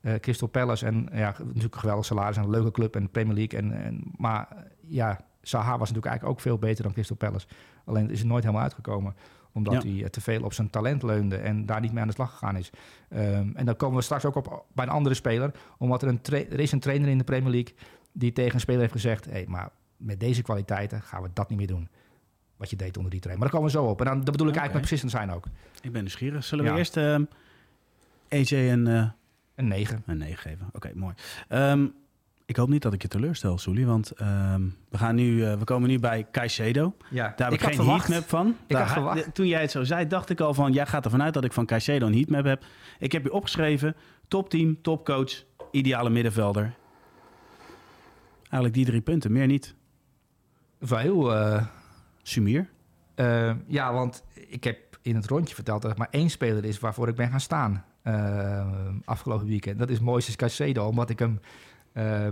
eh, Crystal Palace. En ja, natuurlijk een geweldig salaris en een leuke club en Premier League. En, en, maar ja, Saha was natuurlijk eigenlijk ook veel beter dan Crystal Palace. Alleen is het nooit helemaal uitgekomen. Omdat Ja. hij te veel op zijn talent leunde en daar niet mee aan de slag gegaan is. Ehm, en dan komen we straks ook op bij een andere speler. Omdat er een er is een trainer in de Premier League die tegen een speler heeft gezegd... Hey, maar met deze kwaliteiten gaan we dat niet meer doen. Wat je deed onder die trainer. Maar daar komen we zo op. En dan, dat bedoel ik eigenlijk met beslissend zijn ook. Ik ben nieuwsgierig. Zullen we Ja. eerst ehm, AJ een, eh, Een 9. een 9 geven? Oké, mooi. Ehm, ik hoop niet dat ik je teleurstel, Soelie. Want ehm, we, gaan nu, eh, we komen nu bij Caicedo. Ja, Daar heb ik, geen heatmap van. Ik Daar had ha- verwacht. Toen jij het zo zei, dacht ik al van... jij gaat ervan uit dat ik van Caicedo een heatmap heb. Ik heb je opgeschreven. Topteam, topcoach, ideale middenvelder. Eigenlijk die drie punten, meer niet. Wel heel... Sumier. Eh, ja, want ik heb in het rondje verteld dat er maar één speler is waarvoor ik ben gaan staan eh, afgelopen weekend. Dat is Moises Caicedo, omdat ik hem eh,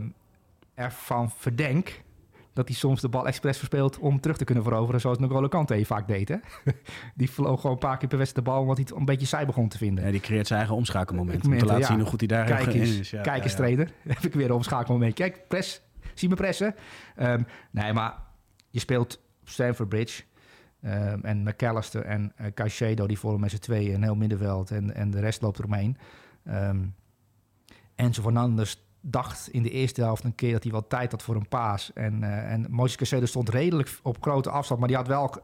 ervan verdenk dat hij soms de bal expres verspeelt om terug te kunnen veroveren, zoals N'Golo Kante vaak deed. Hè? Die vloog gewoon een paar keer per wedstrijd de bal, omdat hij het een beetje saai begon te vinden. Ja, die creëert zijn eigen omschakelmoment. Om te laten ja. zien hoe goed hij daar Kijk eens, is. Ja, kijk eens trainer. Heb ik weer een omschakelmoment. Kijk, press. Zie me pressen. Ehm, nee, maar je speelt op Stamford Bridge. Ehm, en McAllister en uh, Caicedo, die vormen met z'n tweeën een heel middenveld. En, en de rest loopt eromheen. Ehm Enzo Fernandes dacht in de eerste helft een keer dat hij wel tijd had voor een paas. En, eh en Caicedo stond redelijk op grote afstand. Maar die had wel...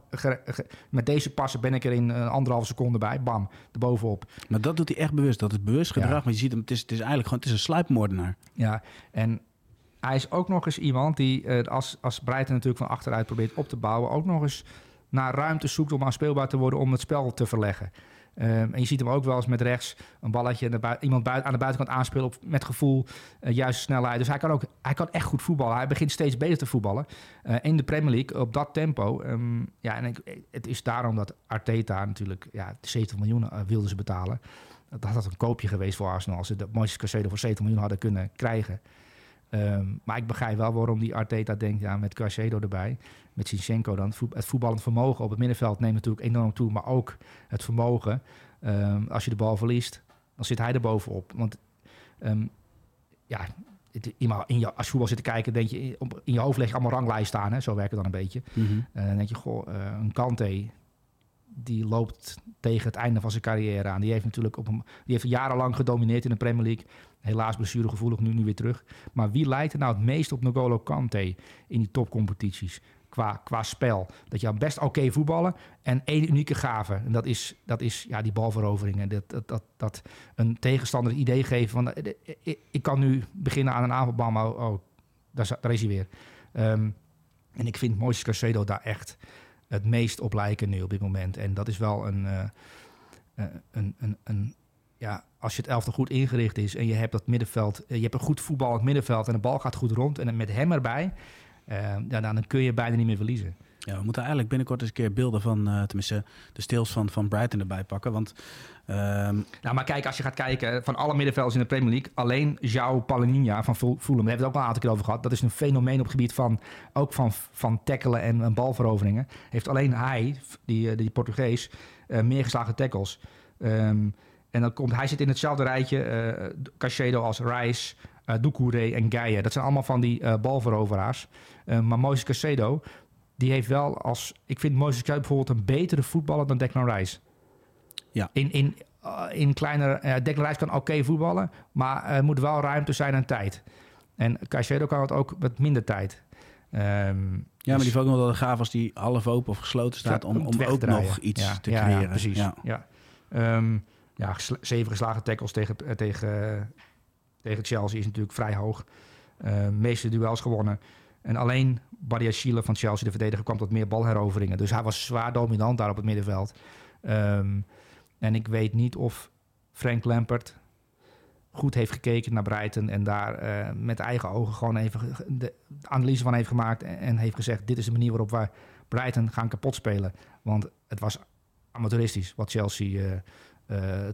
met deze passen ben ik er in een anderhalve seconde bij. Bam, erbovenop. Maar dat doet hij echt bewust. Dat is bewust gedrag. Ja. Maar je ziet hem, het is, het is eigenlijk gewoon het is een sluipmoordenaar. Ja, en hij is ook nog eens iemand die, eh, als, als Breiten natuurlijk van achteruit probeert op te bouwen, ook nog eens naar ruimte zoekt om aanspeelbaar te worden om het spel te verleggen. Ehm, en je ziet hem ook wel eens met rechts een balletje iemand aan de buitenkant aanspelen op, met gevoel, eh, juiste snelheid. Dus hij kan ook hij kan echt goed voetballen. Hij begint steeds beter te voetballen eh, in de Premier League op dat tempo. Ehm, ja, en ik, het is daarom dat Arteta natuurlijk ja, 70 miljoen eh, wilden ze betalen. Dat had een koopje geweest voor Arsenal als ze de Moises Caicedo voor 70 miljoen hadden kunnen krijgen. Ehm, maar ik begrijp wel waarom die Arteta denkt, ja, met Caicedo erbij, met Sinchenko dan, het voetballend vermogen op het middenveld neemt natuurlijk enorm toe, maar ook het vermogen. Ehm, als je de bal verliest, dan zit hij er bovenop. Want ehm, ja, het, in je, als je voetbal zit te kijken, denk je, in- je hoofd leg je allemaal ranglijst staan, hè? zo werkt het dan een beetje. Mhm. Dan denk je, goh, eh, een Kante, die loopt tegen het einde van zijn carrière aan. Die heeft natuurlijk op een, die heeft jarenlang gedomineerd in de Premier League. Helaas blessuregevoelig, nu, nu weer terug. Maar wie lijkt er nou het meest op N'Golo Kante in die topcompetities? Qua, qua spel. Dat je best oké voetballen en één unieke gave. En dat is, dat is ja, die balveroveringen. Dat, dat, dat, dat een tegenstander het idee geven van... eh, eh, ik, ik kan nu beginnen aan een aanvalbal, maar oh, daar, is- hij weer. Ehm, en ik vind Moises Caicedo daar echt het meest op lijken nu op dit moment. En dat is wel een, eh, eh, een, een, een ja, als je het elftal goed ingericht is en je hebt dat middenveld, eh, je hebt een goed voetballend middenveld en de bal gaat goed rond en met hem erbij, eh, ja, dan kun je bijna niet meer verliezen. Ja, we moeten eigenlijk binnenkort eens een keer beelden van, eh, tenminste, de stils van, van Brighton erbij pakken. Want ehm, Nou, maar kijk, als je gaat kijken, van alle middenvelders in de Premier League, alleen João Palhinha van Ful- Fulham, daar hebben we het ook al een aantal keer over gehad. Dat is een fenomeen op het gebied van, ook van, van tackelen en, en balveroveringen. Heeft alleen hij, die, die Portugees, meer geslagen tackles. Ehm, en dan komt, hij zit in hetzelfde rijtje, Caicedo als Rice, eh Doucouré en Gaia. Dat zijn allemaal van die eh, balveroveraars. Maar Moises Caicedo, die heeft wel als... Ik vind Moises Caicedo bijvoorbeeld een betere voetballer dan Declan Rice. Ja. In, in, uh, in kleiner... Uh, Declan Rice kan oké voetballen, maar er moet wel ruimte zijn en tijd. En Caicedo kan het ook met minder tijd. Ehm, ja, maar die dus- heeft ook nog wel gaaf als die half open of gesloten staat om, om ook nog iets Ja, te creëren. Ja, precies. Ja. Ja. Ehm, ja, zeven geslagen tackles tegen, eh, tegen, eh, tegen Chelsea is natuurlijk vrij hoog. Eh, meeste duels gewonnen. En alleen Badiashile van Chelsea, de verdediger, kwam tot meer balheroveringen. Dus hij was zwaar dominant daar op het middenveld. Ehm, en ik weet niet of Frank Lampert goed heeft gekeken naar Brighton en daar met eigen ogen gewoon even de analyse van heeft gemaakt en, heeft gezegd: dit is de manier waarop wij Brighton gaan kapot spelen. Want het was amateuristisch wat Chelsea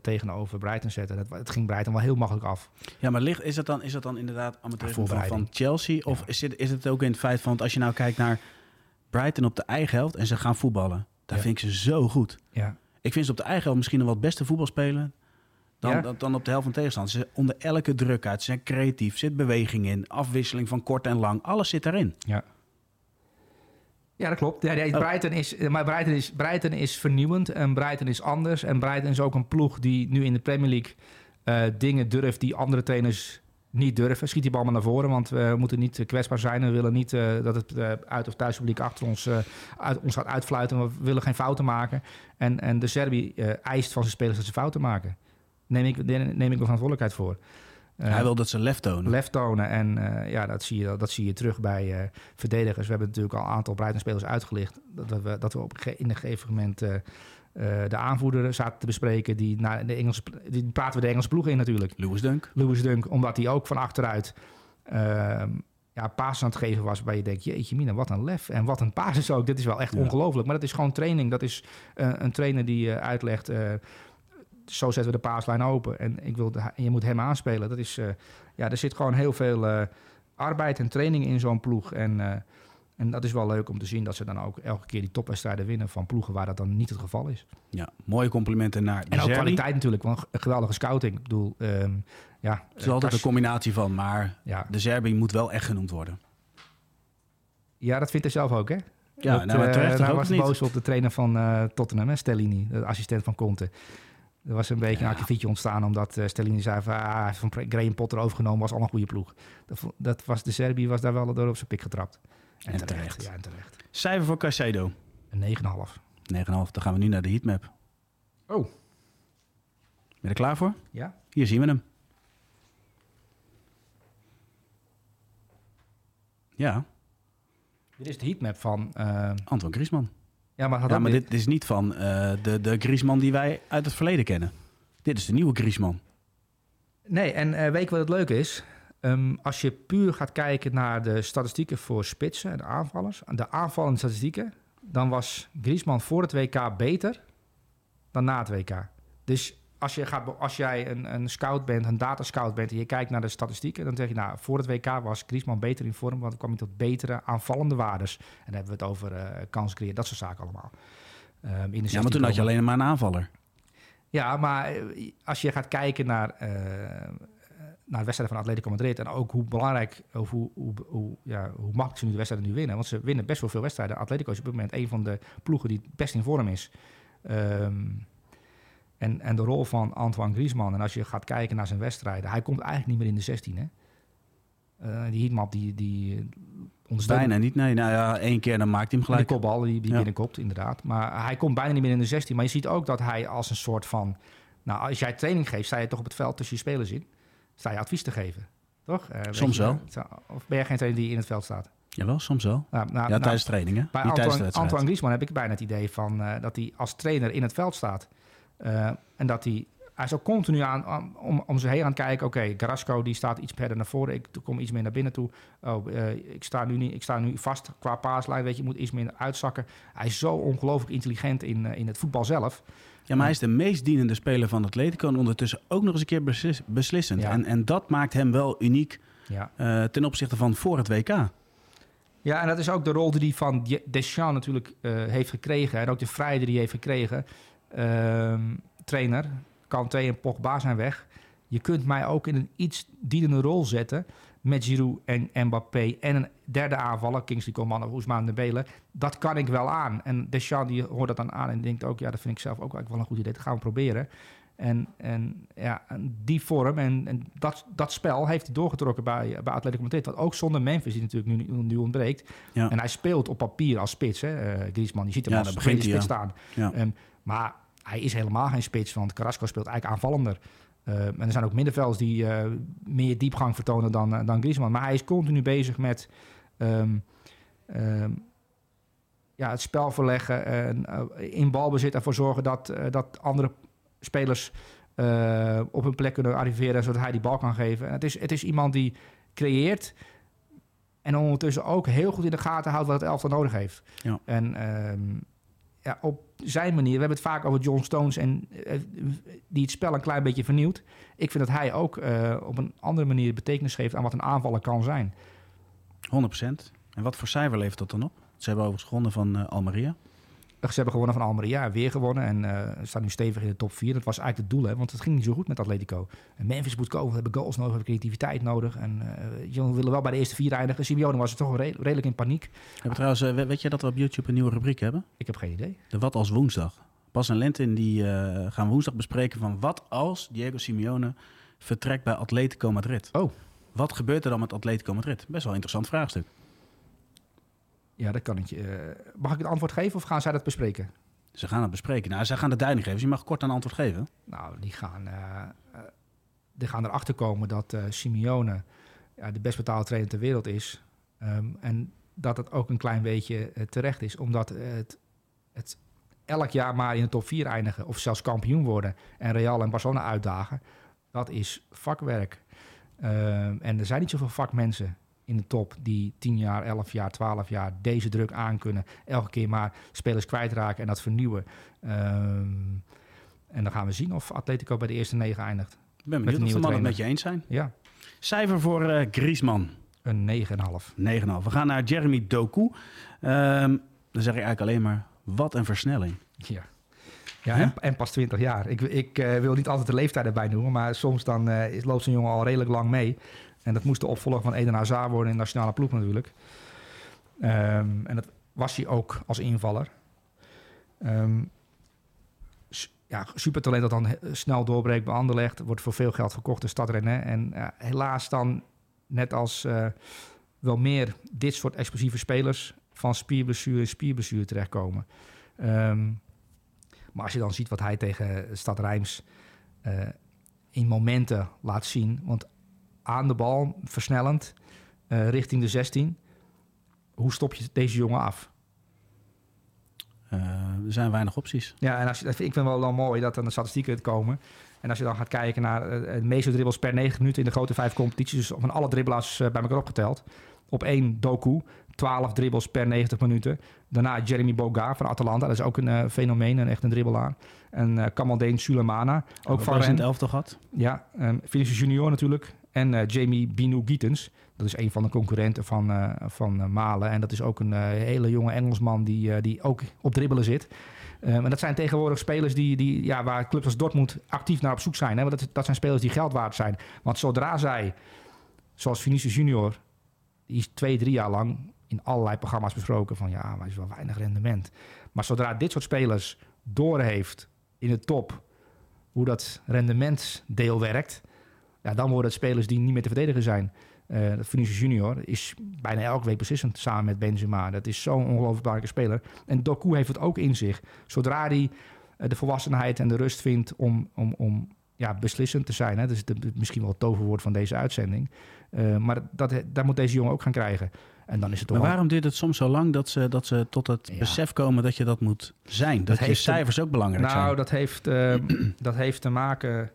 tegenover Brighton zette. Het, het ging Brighton wel heel makkelijk af. Ja, maar ligt, is, dat dan, is dat dan inderdaad amateurisme van, Chelsea? Of Ja. is, het, is het ook in het feit van, want als je nou kijkt naar Brighton op de eigen helft en ze gaan voetballen, daar Ja. vind ik ze zo goed. Ja, Ik vind ze op de eigen helft misschien nog wel het beste voetbal spelen dan, Ja? dan, dan op de helft van tegenstander. Ze onder elke druk uit, ze zijn creatief, zit beweging in, afwisseling van kort en lang, alles zit daarin. ja. Ja, dat klopt. Ja, Oh. Brighton is, maar Brighton is, Brighton is vernieuwend en Brighton is anders. En Brighton is ook een ploeg die nu in de Premier League eh, dingen durft die andere trainers niet durven. Schiet die bal maar naar voren, want we moeten niet eh, kwetsbaar zijn. We willen niet eh, dat het uit- of thuispubliek achter ons, uit, ons gaat uitfluiten. We willen geen fouten maken. En, en de Serbi eh, eist van zijn spelers dat ze fouten maken. Neem ik, neem ik wel verantwoordelijkheid voor. Eh, Hij wil dat ze lef tonen. lef tonen. En eh, ja, dat zie, je, dat zie je terug bij eh, verdedigers. We hebben natuurlijk al een aantal Brighton-spelers uitgelicht. Dat we, dat we op, in een gegeven moment eh, eh, de aanvoerder zaten te bespreken. Die, naar de Engelse, die praten we de Engelse ploeg in natuurlijk. Lewis Dunk. Lewis Dunk, omdat hij ook van achteruit ehm ja, paas aan het geven was. Waar je denkt, jeetje mina, wat een lef. En wat een paas is ook. Dit is wel echt Ja. ongelooflijk. Maar dat is gewoon training. Dat is eh, een trainer die eh, uitlegt... eh, zo zetten we de paaslijn open. En, ik wil de- je moet hem aanspelen. Dat is, eh, ja, er zit gewoon heel veel eh, arbeid en training in zo'n ploeg. En, eh, en dat is wel leuk om te zien dat ze dan ook elke keer die topwedstrijden winnen van ploegen waar dat dan niet het geval is. Ja, mooie complimenten naar de En ook kwaliteit natuurlijk, want een geweldige scouting. Ik bedoel, ehm, ja, Het is altijd een combinatie van, maar ja, de Zerbi moet wel echt genoemd worden. ja, dat vindt hij zelf ook, hè? Ja, dat, nou, maar terecht ook was boos op de trainer van Tottenham, hè, Stellini, de assistent van Conte. Er was een beetje Ja. een akkefietje ontstaan omdat eh, Stellini zei van, ah, van Graham Potter overgenomen, was al een goede ploeg. Dat, dat was de Serbië was daar wel door op zijn pik getrapt. En terecht. Ja, en terecht. Cijfer voor Caicedo. Een 9,5. 9,5. Dan gaan we nu naar de heatmap. Oh. Ben je er klaar voor? Ja? Hier zien we hem. Ja, Dit is de heatmap van... eh, Antoine Griezmann. Ja, maar, Ja, dit is niet van eh, de, de Griezmann die wij uit het verleden kennen. Dit is de nieuwe Griezmann. Nee, en eh, weet je wat het leuke is? Ehm, als je puur gaat kijken naar de statistieken voor spitsen en aanvallers, de aanvallende statistieken, dan was Griezmann voor het WK beter dan na het WK. Dus als, je gaat, als jij een, een scout bent, een datascout bent en je kijkt naar de statistieken, dan zeg je, nou, voor het WK was Griezmann beter in vorm, want dan kwam hij tot betere aanvallende waardes. En dan hebben we het over eh kans creëren, dat soort zaken allemaal. Ehm, in de Ja, maar 16 toen had je alleen maar een aanvaller. ja, maar eh, als je gaat kijken naar, eh, naar de wedstrijden van Atletico Madrid... en ook hoe belangrijk, of hoe, hoe, hoe, ja, hoe makkelijk ze nu de wedstrijden nu winnen... want ze winnen best wel veel wedstrijden. Atletico is op dit moment een van de ploegen die het best in vorm is. Ehm, en, en de rol van Antoine Griezmann... en als je gaat kijken naar zijn wedstrijden... hij komt eigenlijk niet meer in de 16, hè? Eh, die heatmap, die, die ondersteunt... Bijna niet. Nee, nou ja, één keer dan maakt hij hem Die gelijk. kopbal die, die Ja. binnenkopt, inderdaad. Maar hij komt bijna niet meer in de 16. Maar je ziet ook dat hij als een soort van... Nou, als jij training geeft, sta je toch op het veld tussen je spelers in. Sta je advies te geven, toch? Eh, Soms je, wel. Of ben jij geen trainer die in het veld staat? Jawel, soms wel. Nou, nou, Ja, nou, tijdens trainingen. bij de Antoine. Antoine Griezmann heb ik bijna het idee van eh, dat hij als trainer in het veld staat. Eh, en dat hij... Hij is ook continu aan, aan- om, om zich heen aan het kijken. Oké, Carrasco die staat iets verder naar voren. Ik kom iets meer naar binnen toe. Oh, eh, ik, sta nu niet, ik sta nu vast qua paaslijn. Weet je, ik moet iets meer uitzakken. Hij is zo ongelooflijk intelligent in, eh, in het voetbal zelf. Ja, maar hij is de meest dienende speler van Atletico... en ondertussen ook nog eens een keer beslis- beslissend. Ja. En, en dat maakt hem wel uniek Ja. ten opzichte van voor het WK. Ja, en dat is ook de rol die hij van Je- Deschamps natuurlijk heeft gekregen. En ook de vrijheid die hij heeft gekregen. Ehm, trainer, Kanté en Pogba zijn weg. Je kunt mij ook in een iets dienende rol zetten... met Giroud en Mbappé en een derde aanvaller... Kingsley Coman of Ousmane Dembele. Dat kan ik wel aan. En Deschamps die hoort dat dan aan en denkt ook... ja, dat vind ik zelf ook eigenlijk wel een goed idee. Dat gaan we proberen. En, en ja, die vorm en, en dat, dat spel heeft hij doorgetrokken bij, bij Atletico Madrid. Wat ook zonder Memphis, die natuurlijk nu, nu ontbreekt. Ja. En hij speelt op papier als spits, hè, eh, Griezmann. Je ziet hem Ja, als spits hij, staan. Ja. Maar hij is helemaal geen spits, want Carrasco speelt eigenlijk aanvallender. Ehm, en er zijn ook middenvelders die eh, meer diepgang vertonen dan, eh, dan Griezmann. Maar hij is continu bezig met ehm, ehm, ja, het spel verleggen, en, eh, in balbezit ervoor zorgen dat, eh, dat andere spelers eh, op hun plek kunnen arriveren, zodat hij die bal kan geven. En het, is, het is iemand die creëert en ondertussen ook heel goed in de gaten houdt wat het elftal nodig heeft. Ja. En ehm, op zijn manier, we hebben het vaak over John Stones en eh, die het spel een klein beetje vernieuwt. Ik vind dat hij ook eh, op een andere manier betekenis geeft aan wat een aanvaller kan zijn. 100%. En wat voor cijfer levert dat dan op? Ze hebben overigens gewonnen van eh, Almeria. Ze hebben gewonnen van Almeria, weer gewonnen. En eh staan nu stevig in de top 4. Dat was eigenlijk het doel, hè, want het ging niet zo goed met Atletico. En Memphis moet komen, we hebben goals nodig, we hebben creativiteit nodig. En eh, je willen wel bij de eerste vier eindigen. Simeone was toch re- redelijk in paniek. We hebben trouwens, eh, we- weet je dat we op YouTube een nieuwe rubriek hebben? Ik heb geen idee. De Wat als Woensdag. Bas en Lentin die gaan woensdag bespreken van wat als Diego Simeone vertrekt bij Atletico Madrid. Oh. Wat gebeurt er dan met Atletico Madrid? Best wel een interessant vraagstuk. Ja, dat kan ik eh, mag ik het antwoord geven of gaan zij dat bespreken? Ze gaan het bespreken. Nou, zij gaan de duiding geven. Dus je mag kort een antwoord geven. Nou, die gaan, eh, eh, die gaan erachter komen dat eh, Simeone ja, de best betaalde trainer ter wereld is. Ehm, en dat het ook een klein beetje terecht is. Omdat het, het elk jaar maar in de top 4 eindigen. Of zelfs kampioen worden. En Real en Barcelona uitdagen. Dat is vakwerk. Ehm, en er zijn niet zoveel vakmensen in de top die 10 jaar, 11 jaar, 12 jaar deze druk aankunnen. Elke keer maar spelers kwijtraken en dat vernieuwen. Ehm, en dan gaan we zien of Atletico bij de eerste negen eindigt. Ik ben benieuwd of de mannen het met je eens zijn. Ja, Cijfer voor eh, Griezmann. een 9,5. 9,5. We gaan naar Jeremy Doku. Ehm, dan zeg ik eigenlijk alleen maar, wat een versnelling. Ja. Ja, en, en pas 20 jaar. Ik, ik eh, wil niet altijd de leeftijd erbij noemen, maar soms dan eh, loopt zo'n jongen al redelijk lang mee. En dat moest de opvolger van Eden Hazard worden in de nationale ploeg natuurlijk. Ehm, en dat was hij ook als invaller. S- ja, supertalent dat dan snel doorbreekt bij. Wordt voor veel geld verkocht de Stad Rennes. En helaas dan, net als eh, wel meer dit soort explosieve spelers... van spierblessure in spierblessure terechtkomen. Ehm, maar als je dan ziet wat hij tegen Stad Rijms eh, in momenten laat zien... want aan de bal, versnellend, eh, richting de 16... hoe stop je deze jongen af? Eh, er zijn weinig opties. Ja, en als je, vind ik vind wel, wel mooi dat dan de statistieken komen. En als je dan gaat kijken naar eh, de meeste dribbles per 90 minuten in de grote vijf competities, dus van alle dribbelaars bij elkaar opgeteld. Op één Doku, 12 dribbles per 90 minuten. Daarna Jeremy Boga van Atalanta, dat is ook een fenomeen, een echt een dribbelaar. En eh Kamaldeen Sulemana, ook van in het Rennes. elftal gehad. Ja, um, Vinicius Junior natuurlijk. En eh, Jamie Binu Gietens. Dat is een van de concurrenten van, eh, van eh, Malen. En dat is ook een hele jonge Engelsman die, die ook op dribbelen zit. Um, en dat zijn tegenwoordig spelers die, die, ja, waar clubs als Dortmund actief naar op zoek zijn. Hè? Want dat, dat zijn spelers die geld waard zijn. Want zodra zij, zoals Vinicius Junior, die is twee, drie jaar lang in allerlei programma's besproken van ja, maar is wel weinig rendement. Maar zodra dit soort spelers doorheeft in de top hoe dat rendementsdeel werkt, ja, dan worden het spelers die niet meer te verdedigen zijn. Dat Vinicius Junior is bijna elke week beslissend samen met Benzema. Dat is zo'n ongelooflijk belangrijke speler. En Doku heeft het ook in zich. Zodra hij eh, de volwassenheid en de rust vindt om, om, om ja, beslissend te zijn. Hè? Dat is de, misschien wel het toverwoord van deze uitzending. Eh, maar dat, dat moet deze jongen ook gaan krijgen. En dan is het Maar waarom duurt het soms zo lang dat ze, dat ze tot het Ja. besef komen dat je dat moet zijn? Dat, je te- cijfers ook belangrijk Nou, zijn. dat heeft, dat heeft te maken.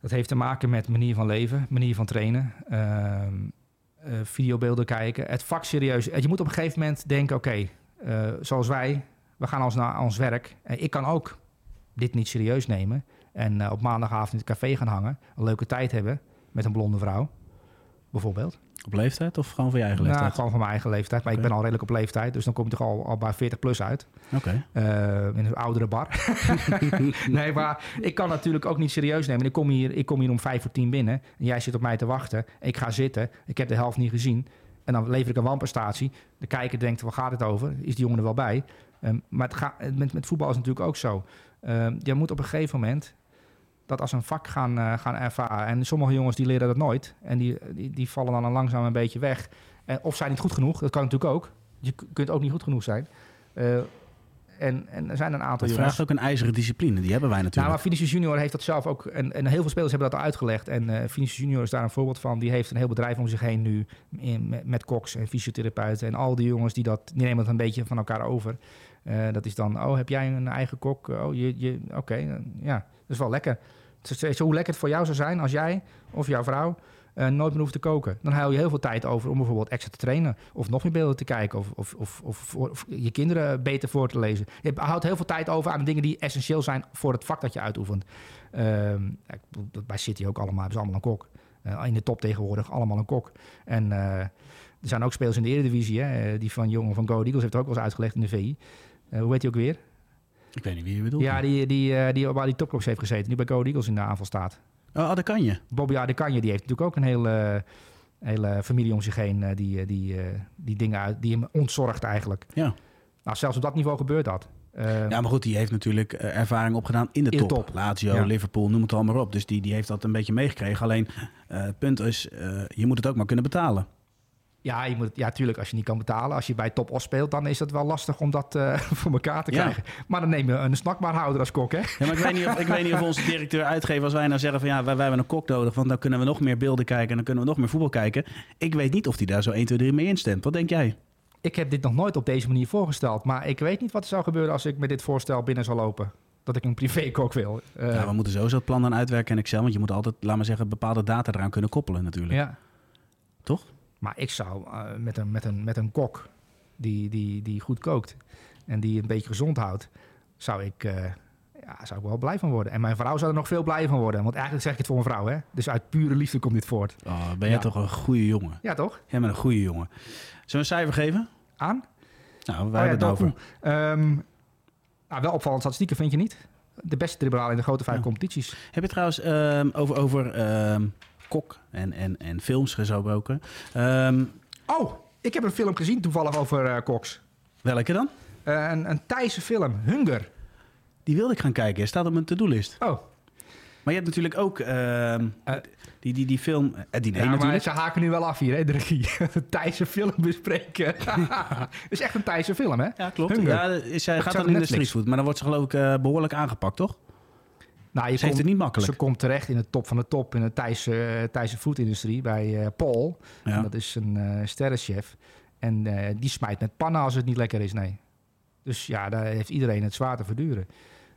Dat heeft te maken met manier van leven, manier van trainen, ehm, eh, videobeelden kijken. Het vak serieus. Je moet op een gegeven moment denken: oké, eh, zoals wij, we gaan ons naar ons werk. Ik kan ook dit niet serieus nemen. En eh, op maandagavond in het café gaan hangen, een leuke tijd hebben met een blonde vrouw, bijvoorbeeld. Op leeftijd of gewoon voor je eigen Nou, leeftijd? gewoon van mijn eigen leeftijd. Maar ik ben al redelijk op leeftijd, dus dan kom je toch al, al bij 40 plus uit. Oké. Eh, in een oudere bar. nee, maar ik kan natuurlijk ook niet serieus nemen. Ik kom hier, ik kom hier om vijf voor tien binnen. En jij zit op mij te wachten. Ik ga zitten. Ik heb de helft niet gezien. En dan lever ik een wanprestatie. De kijker denkt, waar gaat het over? Is die jongen er wel bij? Ehm, maar het ga, met, met voetbal is het natuurlijk ook zo. Ehm, je moet op een gegeven moment dat als een vak gaan, eh, gaan ervaren. En sommige jongens die leren dat nooit. En die, die, die vallen dan langzaam een beetje weg. En, of zijn niet goed genoeg. Dat kan natuurlijk ook. Je kunt ook niet goed genoeg zijn. Eh, en, en er zijn een aantal Dat jongens... vraagt ook een ijzeren discipline. Die hebben wij Nou, natuurlijk. maar Vinicius Junior heeft dat zelf ook. En, en heel veel spelers hebben dat al uitgelegd. En Vinicius Junior is daar een voorbeeld van. Die heeft een heel bedrijf om zich heen nu. In, met, met koks en fysiotherapeuten. En al die jongens die dat. Die nemen dat een beetje van elkaar over. Dat is dan. Oh, heb jij een eigen kok? Oh, je. je Oké, ja. Dat is wel lekker. Zo hoe lekker het voor jou zou zijn als jij of jouw vrouw. eh, nooit meer hoeft te koken. Dan haal je heel veel tijd over om bijvoorbeeld extra te trainen. Of nog meer beelden te kijken. Of, of, of, of, je kinderen beter voor te lezen. Je houdt heel veel tijd over aan de dingen die essentieel zijn voor het vak dat je uitoefent. Ehm, bij City ook allemaal. Hebben ze allemaal een kok. Eh, in de top tegenwoordig allemaal een kok. En eh, er zijn ook spelers in de Eredivisie. Hè? Die van jongen van Go Eagles heeft het ook wel eens uitgelegd in de VI. Hoe heet hij ook weer? Ik weet niet wie je bedoelt. Ja, die, die, eh, die waar die topclubs heeft gezeten. Die bij Go Eagles in de aanval staat. Oh, dat kan je. Bobby Adekanje, die heeft natuurlijk ook een hele, hele familie om zich heen. eh, die, eh, die, die dingen uit, die hem ontzorgt eigenlijk. Ja. Nou, zelfs op dat niveau gebeurt dat. Ja, maar goed, die heeft natuurlijk ervaring opgedaan in de In de top. top. Lazio, Ja. Liverpool, noem het allemaal op. Dus die, die heeft dat een beetje meegekregen. Alleen, het punt is, je moet het ook maar kunnen betalen. Ja, je moet, ja, tuurlijk, als je niet kan betalen, als je bij Top Os speelt, dan is het wel lastig om dat eh, voor elkaar te Ja. krijgen. Maar dan neem je een snackbarhouder als kok, hè? Ja, maar ik weet niet of, ik weet niet of onze directeur uitgever, als wij nou zeggen van ja, wij, wij hebben een kok nodig, want dan kunnen we nog meer beelden kijken en dan kunnen we nog meer voetbal kijken. Ik weet niet of hij daar zo 1, 2, 3 mee instemt. Wat denk jij? Ik heb dit nog nooit op deze manier voorgesteld, maar ik weet niet wat er zou gebeuren als ik met dit voorstel binnen zou lopen. Dat ik een privékok wil. Eh, ja, we moeten sowieso het plan dan uitwerken in Excel, want je moet altijd, laat maar zeggen, bepaalde data eraan kunnen koppelen natuurlijk. ja. Toch? Maar ik zou eh, met, een, met, een, met een kok die, die, die goed kookt en die een beetje gezond houdt, zou ik, eh, ja, zou ik wel blij van worden. En mijn vrouw zou er nog veel blij van worden. Want eigenlijk zeg ik het voor mijn vrouw, hè? Dus uit pure liefde komt dit voort. Oh, ben jij Ja. toch een goede jongen? Ja, toch? Jij bent een goede jongen. Zullen we een cijfer geven? Aan? Nou, wij Oh ja, hebben het Doku. over. Ehm, nou, wel opvallende statistieken, vind je niet? De beste dribbelaar in de grote vijf Ja. competities. Heb je trouwens ehm, over, over ehm, kok en, en, en films gesproken? Ehm, Oh, ik heb een film gezien toevallig over eh koks. welke dan? Eh, een, een Thaise film, Hunger. Die wilde ik gaan kijken. Staat op mijn to-do-list. Oh, Maar je hebt natuurlijk ook ehm, Eh. die, die, die film, die ja, natuurlijk. ze haken nu wel af hier, hè, de regie. Een Thaise film bespreken. Het is echt een Thaise film, hè? Ja, klopt. Hunger. Ja, zij gaat dan in de streetfood. Maar dan wordt ze geloof ik eh, behoorlijk aangepakt, toch? Nou, je Ze heeft het niet makkelijk. Ze komt terecht in de top van de top in de Thaise, eh, Thaise foodindustrie bij eh, Paul. En. Dat is een eh sterrenchef. En die smijt met pannen als het niet lekker is, nee. Dus ja, daar heeft iedereen het zwaar te verduren.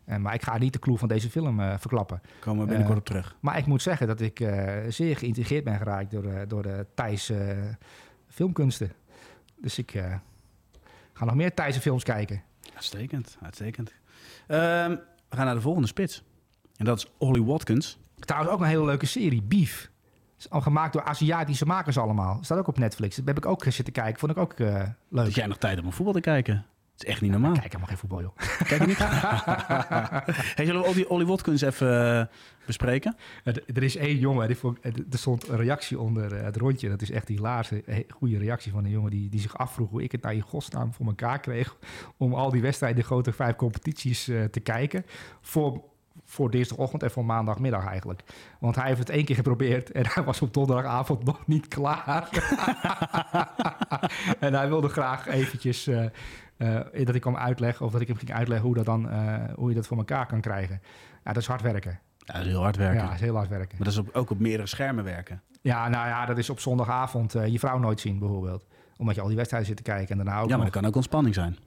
Eh, maar ik ga niet de clue van deze film eh, verklappen. Komen we binnenkort op terug. Maar ik moet zeggen dat ik zeer geïntegreerd ben geraakt door, door de Thaise filmkunsten. Dus ik ga nog meer Thaise films kijken. Uitstekend, uitstekend. Ehm, we gaan naar de volgende spits. En dat is Ollie Watkins. Trouwens ook een hele leuke serie, Beef. Is al gemaakt door Aziatische makers allemaal. Staat ook op Netflix. Dat heb ik ook zitten kijken. Vond ik ook eh, leuk. Dat jij nog tijd hebt om voetbal te kijken. Het is echt niet normaal. Ik kijk helemaal geen voetbal, joh. Kijk je niet hey, zullen we Ollie, Ollie Watkins even eh, bespreken? Er, er is één jongen, die vond, er stond een reactie onder eh, het rondje. Dat is echt die laatste goede reactie van een jongen die, die zich afvroeg hoe ik het naar je godsnaam voor elkaar kreeg. Om al die wedstrijden, de grote vijf competities te kijken. Voor, voor dinsdagochtend en voor maandagmiddag eigenlijk. Want hij heeft het één keer geprobeerd en hij was op donderdagavond nog niet klaar. en hij wilde graag eventjes eh, eh, dat ik hem uitleggen of dat ik hem ging uitleggen hoe, dat dan, eh, hoe je dat voor elkaar kan krijgen. Ja, dat is hard werken. Ja, dat is heel hard werken. Ja, dat is heel hard werken. Maar dat is op- ook op meerdere schermen werken. Ja, nou ja, dat is op zondagavond je vrouw nooit zien bijvoorbeeld. Omdat je al die wedstrijden zit te kijken en daarna ook Ja, maar nog- dat kan ook ontspanning zijn.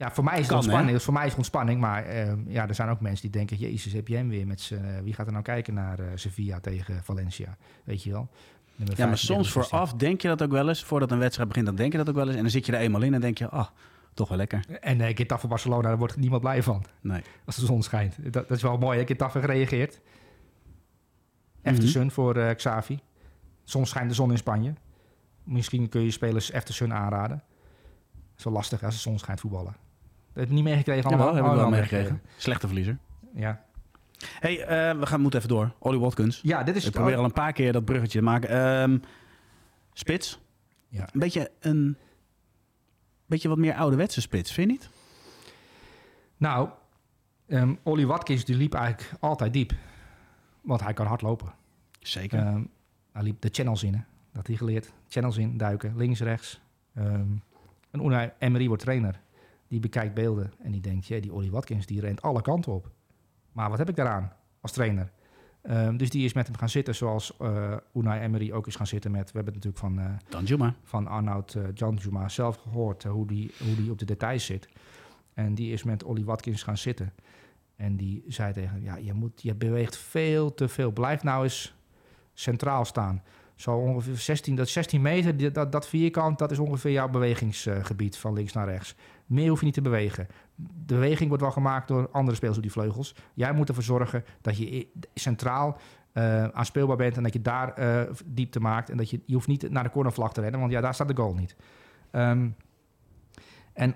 Ja, voor mij is het Kan, ontspanning. Dus voor mij is het ontspanning. Maar eh, ja, er zijn ook mensen die denken... Jezus, heb je hem weer met eh, wie gaat er nou kijken naar eh, Sevilla tegen Valencia? Weet je wel? Nummer Ja, maar 15, soms 16. vooraf denk je dat ook wel eens. Voordat een wedstrijd begint, dan denk je dat ook wel eens. En dan zit je er eenmaal in en denk je, ah, toch wel lekker. En uh, Getafe Barcelona, daar wordt niemand blij van. Nee. Als de zon schijnt. Dat, dat is wel mooi, hè? Getafe gereageerd. Mhm. Eftersun voor Xavi. Soms schijnt de zon in Spanje. Misschien kun je spelers Eftersun aanraden. Wel lastig als de zon schijnt voetballen. Heb je niet meegekregen allemaal? heb ik Oh, wel wel meegekregen. Slechte verliezer. Ja. hey, eh, we gaan, moeten even door. Ollie Watkins. ja, dit is Ik probeer al een paar keer dat bruggetje te maken. Ehm, spits. Ja. Een beetje een... Beetje wat meer ouderwetse spits, vind je niet? Nou, ehm Ollie Watkins die liep eigenlijk altijd diep. Want hij kan hard lopen. Zeker. Ehm, hij liep de channels in, hè. dat had hij geleerd. Channels in, duiken, links, rechts. Ehm en Unai Emery wordt trainer. Die bekijkt beelden en die denkt... "Jee, die Ollie Watkins die rent alle kanten op. Maar wat heb ik daaraan als trainer? Ehm, dus die is met hem gaan zitten zoals eh Unai Emery ook is gaan zitten met... We hebben het natuurlijk van... eh, Dan Juma. van Arnoud uh, Janjuma zelf gehoord eh, hoe, die, hoe die op de details zit. En die is met Ollie Watkins gaan zitten. En die zei tegen hem, ja, je, moet, je beweegt veel te veel. Blijf nou eens centraal staan. Zo ongeveer 16, dat 16 meter, dat, dat vierkant, dat is ongeveer jouw bewegingsgebied van links naar rechts. Meer hoef je niet te bewegen. De beweging wordt wel gemaakt door andere spelers op die vleugels. Jij moet ervoor zorgen dat je centraal eh aanspeelbaar bent en dat je daar eh, diepte maakt. En dat je, je hoeft niet naar de cornervlag te rennen, want ja, daar staat de goal niet. Ehm, en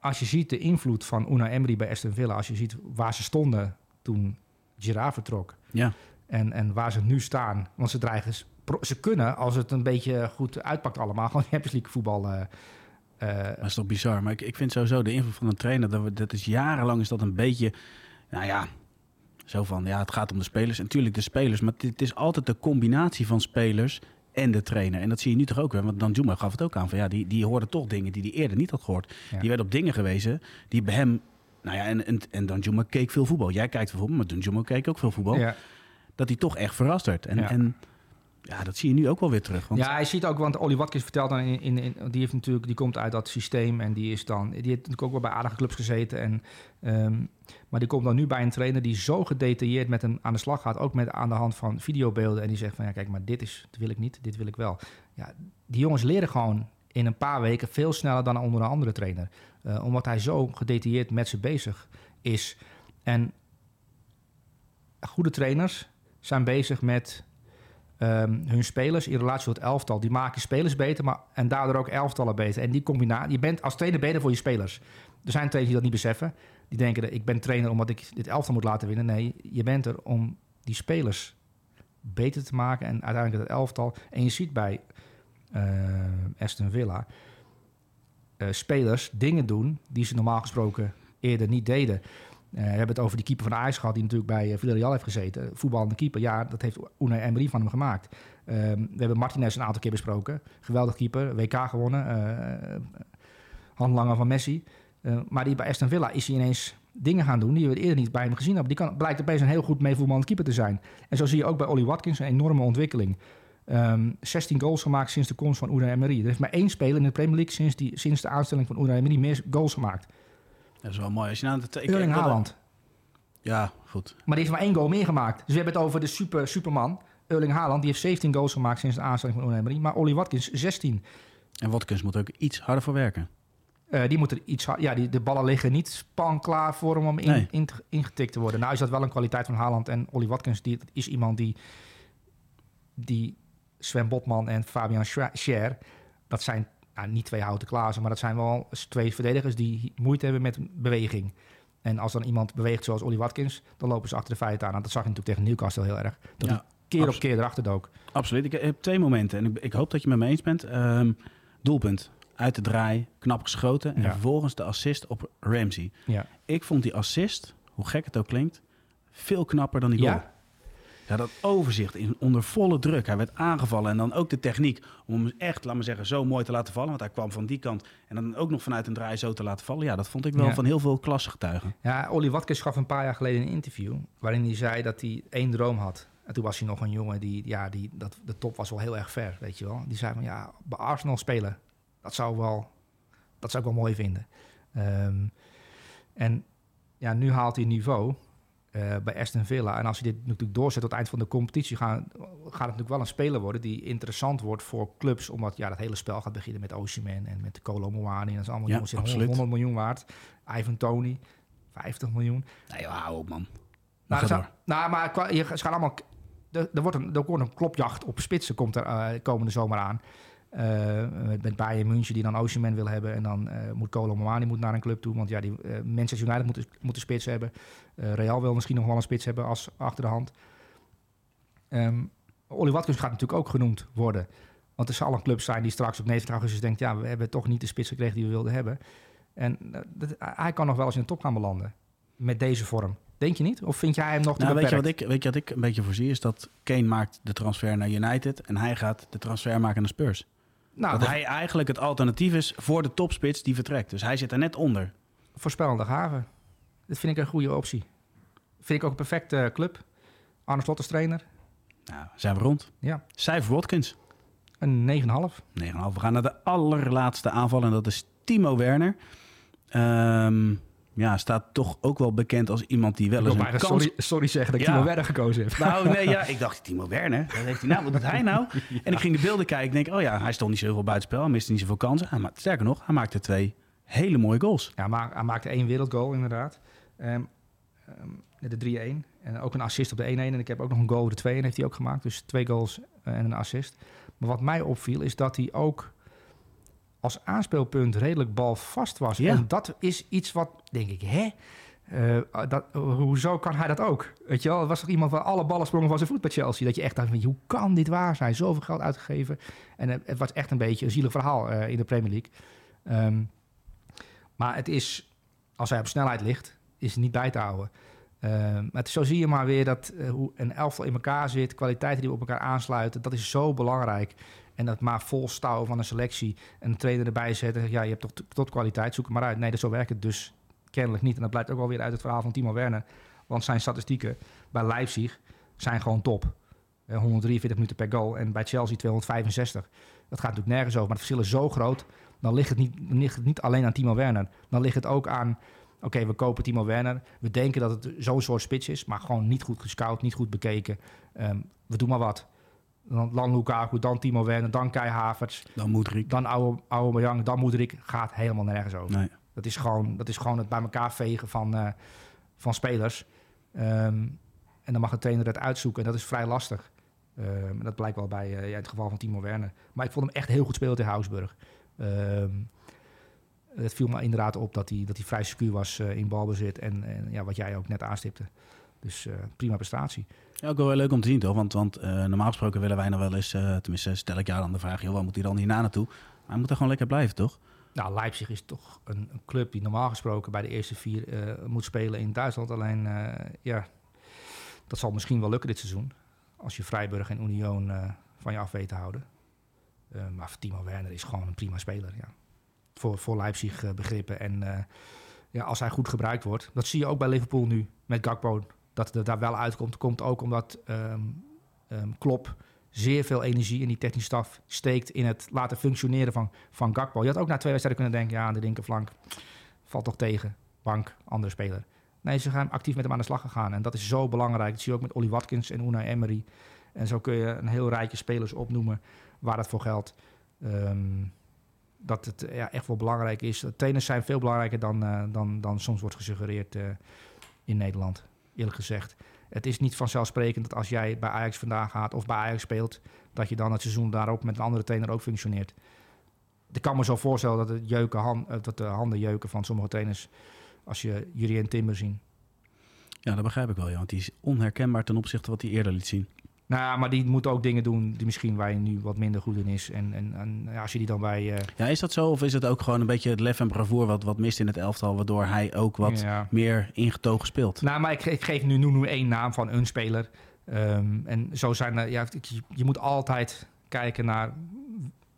als je ziet de invloed van Una Emery bij Aston Villa, als je ziet waar ze stonden toen Girard vertrok Ja. en, en waar ze nu staan, want ze dreigen, ze kunnen als het een beetje goed uitpakt allemaal, gewoon Champions League voetbal. eh, Dat is toch bizar. Maar ik, ik vind sowieso de invloed van een trainer... Dat, we- dat is jarenlang is dat een beetje... Nou ja, zo van... Ja, het gaat om de spelers. En natuurlijk de spelers. Maar het, is altijd de combinatie van spelers en de trainer. En dat zie je nu toch ook weer. Want Dan Juma gaf het ook aan. Van, ja, die, die hoorde toch dingen die hij eerder niet had gehoord. Ja. Die werd op dingen gewezen die bij hem... Nou ja, en, en, en Dan Juma keek veel voetbal. Jij kijkt veel voetbal, maar Dan Juma keek ook veel voetbal. ja. Dat hij toch echt verrast werd. En ja. en ja, dat zie je nu ook wel weer terug. Want Ja, hij ziet ook, want Ollie Watkins vertelt dan in, in- die heeft natuurlijk, die komt uit dat systeem en die is dan, die heeft natuurlijk ook wel bij aardige clubs gezeten en, ehm, maar die komt dan nu bij een trainer die zo gedetailleerd met hem aan de slag gaat, ook met aan de hand van videobeelden en die zegt van ja kijk, maar dit is, dit wil ik niet, dit wil ik wel. Ja, die jongens leren gewoon in een paar weken veel sneller dan onder een andere trainer, Eh, omdat hij zo gedetailleerd met ze bezig is. En goede trainers zijn bezig met ehm, hun spelers in relatie tot elftal. Die maken spelers beter maar, en daardoor ook elftallen beter. En die combinatie, je bent als trainer beter voor je spelers. Er zijn trainers die dat niet beseffen. Die denken, ik ben trainer omdat ik dit elftal moet laten winnen. Nee, je bent er om die spelers beter te maken en uiteindelijk het elftal. En je ziet bij eh, Aston Villa eh, spelers dingen doen die ze normaal gesproken eerder niet deden. Eh, we hebben het over die keeper van Ajax gehad, die natuurlijk bij eh, Villarreal heeft gezeten. Voetballende keeper, ja, dat heeft Unai Emery van hem gemaakt. Ehm, we hebben Martinez een aantal keer besproken. Geweldig keeper, WK gewonnen. eh handlanger van Messi. Maar die bij Aston Villa is hij ineens dingen gaan doen die we eerder niet bij hem gezien hebben. Die kan, blijkt opeens een heel goed meevoetballend keeper te zijn. En zo zie je ook bij Ollie Watkins een enorme ontwikkeling. Ehm, 16 goals gemaakt sinds de komst van Unai Emery. Er heeft maar één speler in de Premier League sinds, die, sinds de aanstelling van Unai Emery meer goals gemaakt. Dat is wel mooi. Als je nou de Erling Haaland. Ja, goed. Maar die heeft maar één goal meer gemaakt. Dus we hebben het over de super, superman. Erling Haaland, die heeft 17 goals gemaakt sinds de aanstelling van Unai Emery. Maar Ollie Watkins 16. En Watkins moet ook iets harder voor werken. Eh, die moeten iets hard- Ja, die, de ballen liggen niet span klaar voor hem om in, Nee. in- ingetikt te worden. Nou is dat wel een kwaliteit van Haaland en Ollie Watkins. Die is iemand die, die Sven Botman en Fabian Scher... Dat zijn nou, niet twee houten klazen, maar dat zijn wel twee verdedigers... die moeite hebben met beweging. En als dan iemand beweegt zoals Ollie Watkins... dan lopen ze achter de feiten aan. En dat zag je natuurlijk tegen Newcastle heel erg. Dat Ja, keer op keer erachter dook. Absoluut. Ik heb twee momenten en ik, ik hoop dat je het met me eens bent. Ehm, doelpunt. Uit de draai, knap geschoten. En Ja. vervolgens de assist op Ramsey. Ja. Ik vond die assist, hoe gek het ook klinkt, veel knapper dan die goal. Ja, Ja, dat overzicht in, onder volle druk. Hij werd aangevallen en dan ook de techniek om hem echt, laat maar zeggen, zo mooi te laten vallen. Want hij kwam van die kant en dan ook nog vanuit een draai zo te laten vallen. Ja, dat vond ik wel Ja. van heel veel klasse getuigen. Ja, Ollie Watkins gaf een paar jaar geleden een interview... waarin hij zei dat hij één droom had. En toen was hij nog een jongen die... Ja, die dat, de top was wel heel erg ver, weet je wel. Die zei van, ja, bij Arsenal spelen... dat zou, wel, dat zou ik wel mooi vinden. Ehm, en ja, nu haalt hij niveau eh, bij Aston Villa. En als hij dit natuurlijk doorzet tot het eind van de competitie... Gaan, gaat het natuurlijk wel een speler worden... die interessant wordt voor clubs... omdat ja, dat hele spel gaat beginnen met Osimhen... en met Kolo Muani. En dat is allemaal Ja, jongens die absoluut. 100 miljoen waard. Ivan Tony, 50 miljoen. Nee, hou op man. Nou, Nou, nou, maar je, ze gaan allemaal. Er, er, wordt een, er wordt een klopjacht op spitsen komt er eh, komende zomer aan. Eh, met, met Bayern München die dan Osimhen wil hebben. En dan eh, moet Kolo Muani moet naar een club toe. Want ja, die, eh, Manchester United moet, moet een spits hebben. Real wil misschien nog wel een spits hebben als achter de hand. Ehm Ollie Watkins gaat natuurlijk ook genoemd worden. Want er zal een club zijn die straks op 90 augustus denkt... ja, we hebben toch niet de spits gekregen die we wilden hebben. En dat, hij kan nog wel eens in de top gaan belanden. Met deze vorm. Denk je niet? Of vind jij hem nog te Nou, weet, je wat ik, weet je wat ik een beetje voorzie? Is dat Kane maakt de transfer naar United en hij gaat de transfer maken naar Spurs. Nou, dat hij eigenlijk het alternatief is voor de topspits die vertrekt. Dus hij zit er net onder. voorspellende gave. Dat vind ik een goede optie. Vind ik ook een perfecte club. Arne Slot als trainer. Nou, zijn we rond. Ja, Cijfer Watkins. een 9,5. 9,5. We gaan naar de allerlaatste aanval en dat is Timo Werner. Ehm, ja, staat toch ook wel bekend als iemand die wel eens een kans... sorry, sorry zeggen dat ik Ja. Timo Werner gekozen heb. Nou, nee, ja, ik dacht, Timo Werner, wat heeft hij nou? Wat doet hij nou? En ik ging de beelden kijken. Ik denk, oh ja, hij stond niet zoveel buitenspel. Hij miste niet zoveel kansen. Hij sterker nog, hij maakte twee hele mooie goals. Ja, maar hij maakte één wereldgoal inderdaad. Ehm, ehm, de 3-1. En ook een assist op de 1-1. En ik heb ook nog een goal op de 2 en heeft hij ook gemaakt. Dus twee goals en een assist. Maar wat mij opviel is dat hij ook als aanspeelpunt redelijk balvast was. Ja. En dat is iets wat, denk ik, hè? Eh, dat, hoezo kan hij dat ook? Weet je wel, er was toch iemand waar alle ballen sprongen van zijn voet bij Chelsea. Dat je echt dacht, van, hoe kan dit waar zijn? Zoveel geld uitgegeven. En het, het was echt een beetje een zielig verhaal eh, in de Premier League. Ehm, maar het is, als hij op snelheid ligt, is het niet bij te houden. Ehm, maar het- zo zie je maar weer dat eh, hoe een elftal in elkaar zit, kwaliteiten die op elkaar aansluiten, dat is zo belangrijk. En dat maar vol stouwen van een selectie en een trainer erbij zetten. Ja, je hebt toch tot kwaliteit, zoek maar uit. Nee, dat zo werkt het dus kennelijk niet. En dat blijkt ook wel weer uit het verhaal van Timo Werner. Want zijn statistieken bij Leipzig zijn gewoon top. Eh, 143 minuten per goal en bij Chelsea 265. Dat gaat natuurlijk nergens over, maar het verschil is zo groot. Dan ligt het niet, niet alleen aan Timo Werner. Dan ligt het ook aan, oké, we kopen Timo Werner. We denken dat het zo'n soort spits is, maar gewoon niet goed gescout, niet goed bekeken. Ehm, we doen maar wat. Dan, dan Lukaku, dan Timo Werner, dan Kai Havertz, Dan moet Riek. dan Oude, Aubameyang, dan Moedrik. Gaat helemaal nergens over. Nee. Dat is gewoon, dat is gewoon het bij elkaar vegen van, eh, van spelers. Ehm, en dan mag de trainer het uitzoeken. En dat is vrij lastig. Ehm, dat blijkt wel bij eh, ja, het geval van Timo Werner. Maar ik vond hem echt heel goed spelen tegen Augsburg. Ehm, het viel me inderdaad op dat hij, dat hij vrij secuur was eh, in balbezit. En, en ja, wat jij ook net aanstipte. Dus prima prestatie. Ja, ook wel leuk om te zien, toch? Want, want eh, normaal gesproken willen wij nog wel eens, eh, tenminste stel ik jou dan de vraag, joh, waar moet hij dan hierna naartoe? Hij moet er gewoon lekker blijven, toch? Nou, Leipzig is toch een, een club die normaal gesproken bij de eerste vier eh, moet spelen in Duitsland. Alleen, ja, dat zal misschien wel lukken dit seizoen. Als je Freiburg en Union van je af weet te houden. Maar Timo Werner is gewoon een prima speler, ja. Voor, voor Leipzig begrippen. En ja, als hij goed gebruikt wordt, dat zie je ook bij Liverpool nu met Gakpo. Dat het daar wel uitkomt, komt ook omdat ehm ehm, Klopp zeer veel energie in die technische staf steekt in het laten functioneren van, van Gakpo. Je had ook na twee wedstrijden kunnen denken, ja, aan de linkerflank valt toch tegen. Bank, andere speler. Nee, ze gaan actief met hem aan de slag gegaan. En dat is zo belangrijk. Dat zie je ook met Ollie Watkins en Unai Emery. En zo kun je een heel rijtje spelers opnoemen waar dat voor geldt. Ehm, dat het ja, echt wel belangrijk is. Trainers zijn veel belangrijker dan, uh, dan, dan soms wordt gesuggereerd uh, in Nederland, eerlijk gezegd. Het is niet vanzelfsprekend dat als jij bij Ajax vandaag gaat of bij Ajax speelt, dat je dan het seizoen daarop met een andere trainer ook functioneert. Ik kan me zo voorstellen dat, het jeuken eh, dat de handen jeuken van sommige trainers als je Jurien Timber zien. Ja, dat begrijp ik wel, ja, want die is onherkenbaar ten opzichte van wat hij eerder liet zien. Nou, maar die moet ook dingen doen die misschien waar je nu wat minder goed in is. En, en, en ja, als je die dan bij... Uh... Ja, is dat zo? Of is het ook gewoon een beetje het lef en bravoer wat, wat mist in het elftal... waardoor hij ook wat ja. meer ingetogen speelt? Nou, maar ik, ik geef nu noem één naam van een speler. Um, en zo zijn er... Ja, je, je moet altijd kijken naar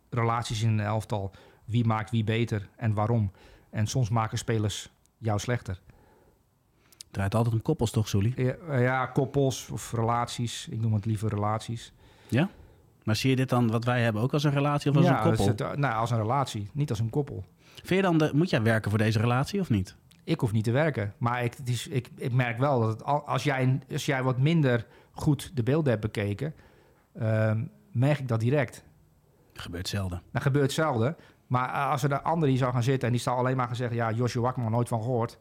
relaties in een elftal. Wie maakt wie beter en waarom? En soms maken spelers jou slechter. Draait altijd om koppels, toch, Sully? Ja, eh, ja, koppels of relaties. Ik noem het liever relaties. Ja? Maar zie je dit dan, wat wij hebben, ook als een relatie of als ja, een koppel? Het, nou, als een relatie, niet als een koppel. Vind je dan, de, moet jij werken voor deze relatie of niet? Ik hoef niet te werken. Maar ik, het is, ik, ik merk wel dat het, als, jij, als jij wat minder goed de beelden hebt bekeken, um, merk ik dat direct. Dat gebeurt zelden. Dat gebeurt zelden. Maar als er de ander die zou gaan zitten en die zou alleen maar gaan zeggen... ja, Joshua Wakman, nooit van gehoord...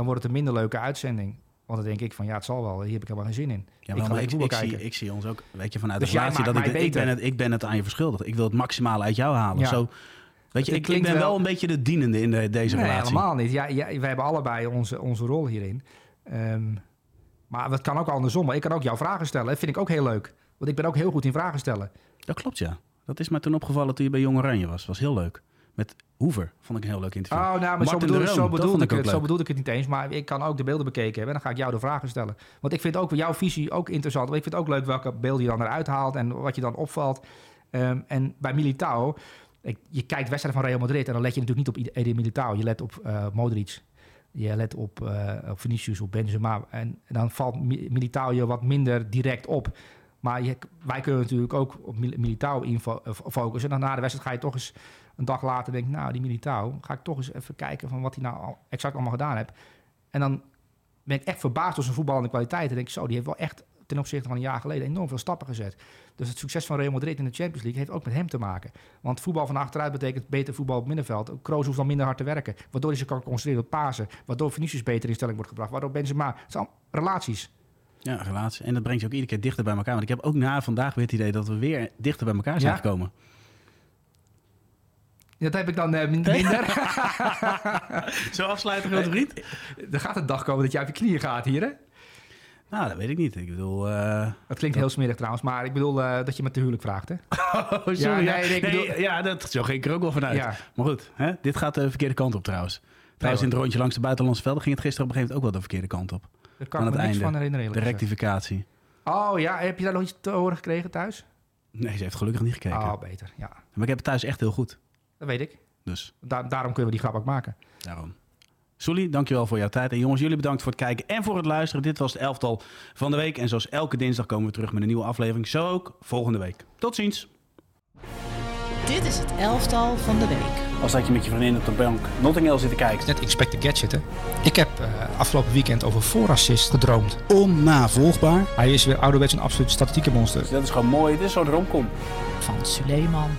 dan wordt het een minder leuke uitzending. Want dan denk ik van, ja, het zal wel. Hier heb ik helemaal geen zin in. Ja, maar ik, ik, ik, zie, ik zie ons ook, weet je, vanuit dus de relatie... dat ik, ik, ben het, ik ben het aan je verschuldigd. Ik wil het maximaal uit jou halen. Ja. Zo, weet je, ik, ik ben wel, wel, een beetje de dienende in de, deze nee, relatie. helemaal niet. Ja, ja, wij hebben allebei onze, onze rol hierin. Um, maar het kan ook andersom. Ik kan ook jouw vragen stellen. Dat vind ik ook heel leuk. Want ik ben ook heel goed in vragen stellen. Dat klopt, ja. Dat is mij toen opgevallen toen je bij Jong Oranje was. was heel leuk. Met Hoever vond ik een heel leuk interview. Oh, nou, maar zo, bedoel, zo, bedoelde ik het, zo bedoelde ik het niet eens. Maar ik kan ook de beelden bekeken hebben. En dan ga ik jou de vragen stellen. Want ik vind ook jouw visie ook interessant. Want ik vind het ook leuk welke beelden je dan eruit haalt. En wat je dan opvalt. Um, en bij Militao... Ik, je kijkt wedstrijden van Real Madrid. En dan let je natuurlijk niet op Eden Militao. Je let op uh, Modric. Je let op, uh, op Vinicius, op Benzema. En, en dan valt Militao je wat minder direct op. Maar je, wij kunnen natuurlijk ook op Militao info, uh, focussen. En dan na de wedstrijd ga je toch eens een dag later denken... nou, die Militao, ga ik toch eens even kijken... van wat hij nou exact allemaal gedaan heeft. En dan ben ik echt verbaasd door zijn voetballende kwaliteit. En denk ik, zo, die heeft wel echt ten opzichte van een jaar geleden... enorm veel stappen gezet. Dus het succes van Real Madrid in de Champions League... heeft ook met hem te maken. Want voetbal van achteruit betekent beter voetbal op het middenveld. Kroos hoeft dan minder hard te werken. Waardoor hij zich kan concentreren op Pasen. Waardoor Vinicius beter in stelling wordt gebracht. Waardoor Benzema... Het zijn relaties. Ja, relatie. En dat brengt je ook iedere keer dichter bij elkaar. Want ik heb ook na vandaag weer het idee dat we weer dichter bij elkaar zijn ja? gekomen. Dat heb ik dan uh, minder. Zo afsluiten, grote vriend? Er gaat een dag komen dat je op je knieën gaat hier, hè? Nou, dat weet ik niet. Ik bedoel... Uh, dat klinkt heel smerig trouwens, maar ik bedoel uh, dat je me te huwelijk vraagt, hè? Oh, sorry. Ja, nee, nee, ik bedoel... nee, ja dat, zo ging ik er ook wel vanuit. Ja. Maar goed, hè? dit gaat de verkeerde kant op trouwens. Trouwens, in het rondje langs de buitenlandse velden ging het gisteren op een gegeven moment ook wel de verkeerde kant op. Daar kan ik me niks van herinneren. De rectificatie. Oh ja, heb je daar nog iets te horen gekregen thuis? Nee, ze heeft gelukkig niet gekeken. Oh, beter, ja. Maar ik heb het thuis echt heel goed. Dat weet ik. Dus. Da daarom kunnen we die grap ook maken. Daarom. Sully, dankjewel voor jouw tijd. En jongens, jullie bedankt voor het kijken en voor het luisteren. Dit was het elftal van de week. En zoals elke dinsdag komen we terug met een nieuwe aflevering. Zo ook volgende week. Tot ziens. Dit is het elftal van de week. Als dat je met je vriendin op de bank Notting Hill zit te kijken. Net Expect Gadget, hè? Ik heb uh, afgelopen weekend over voorassist gedroomd. Onnavolgbaar. Hij is weer ouderwets een absoluut statistieke monster. Dus dat is gewoon mooi. Dit is zo'n romcom. Van Suleiman.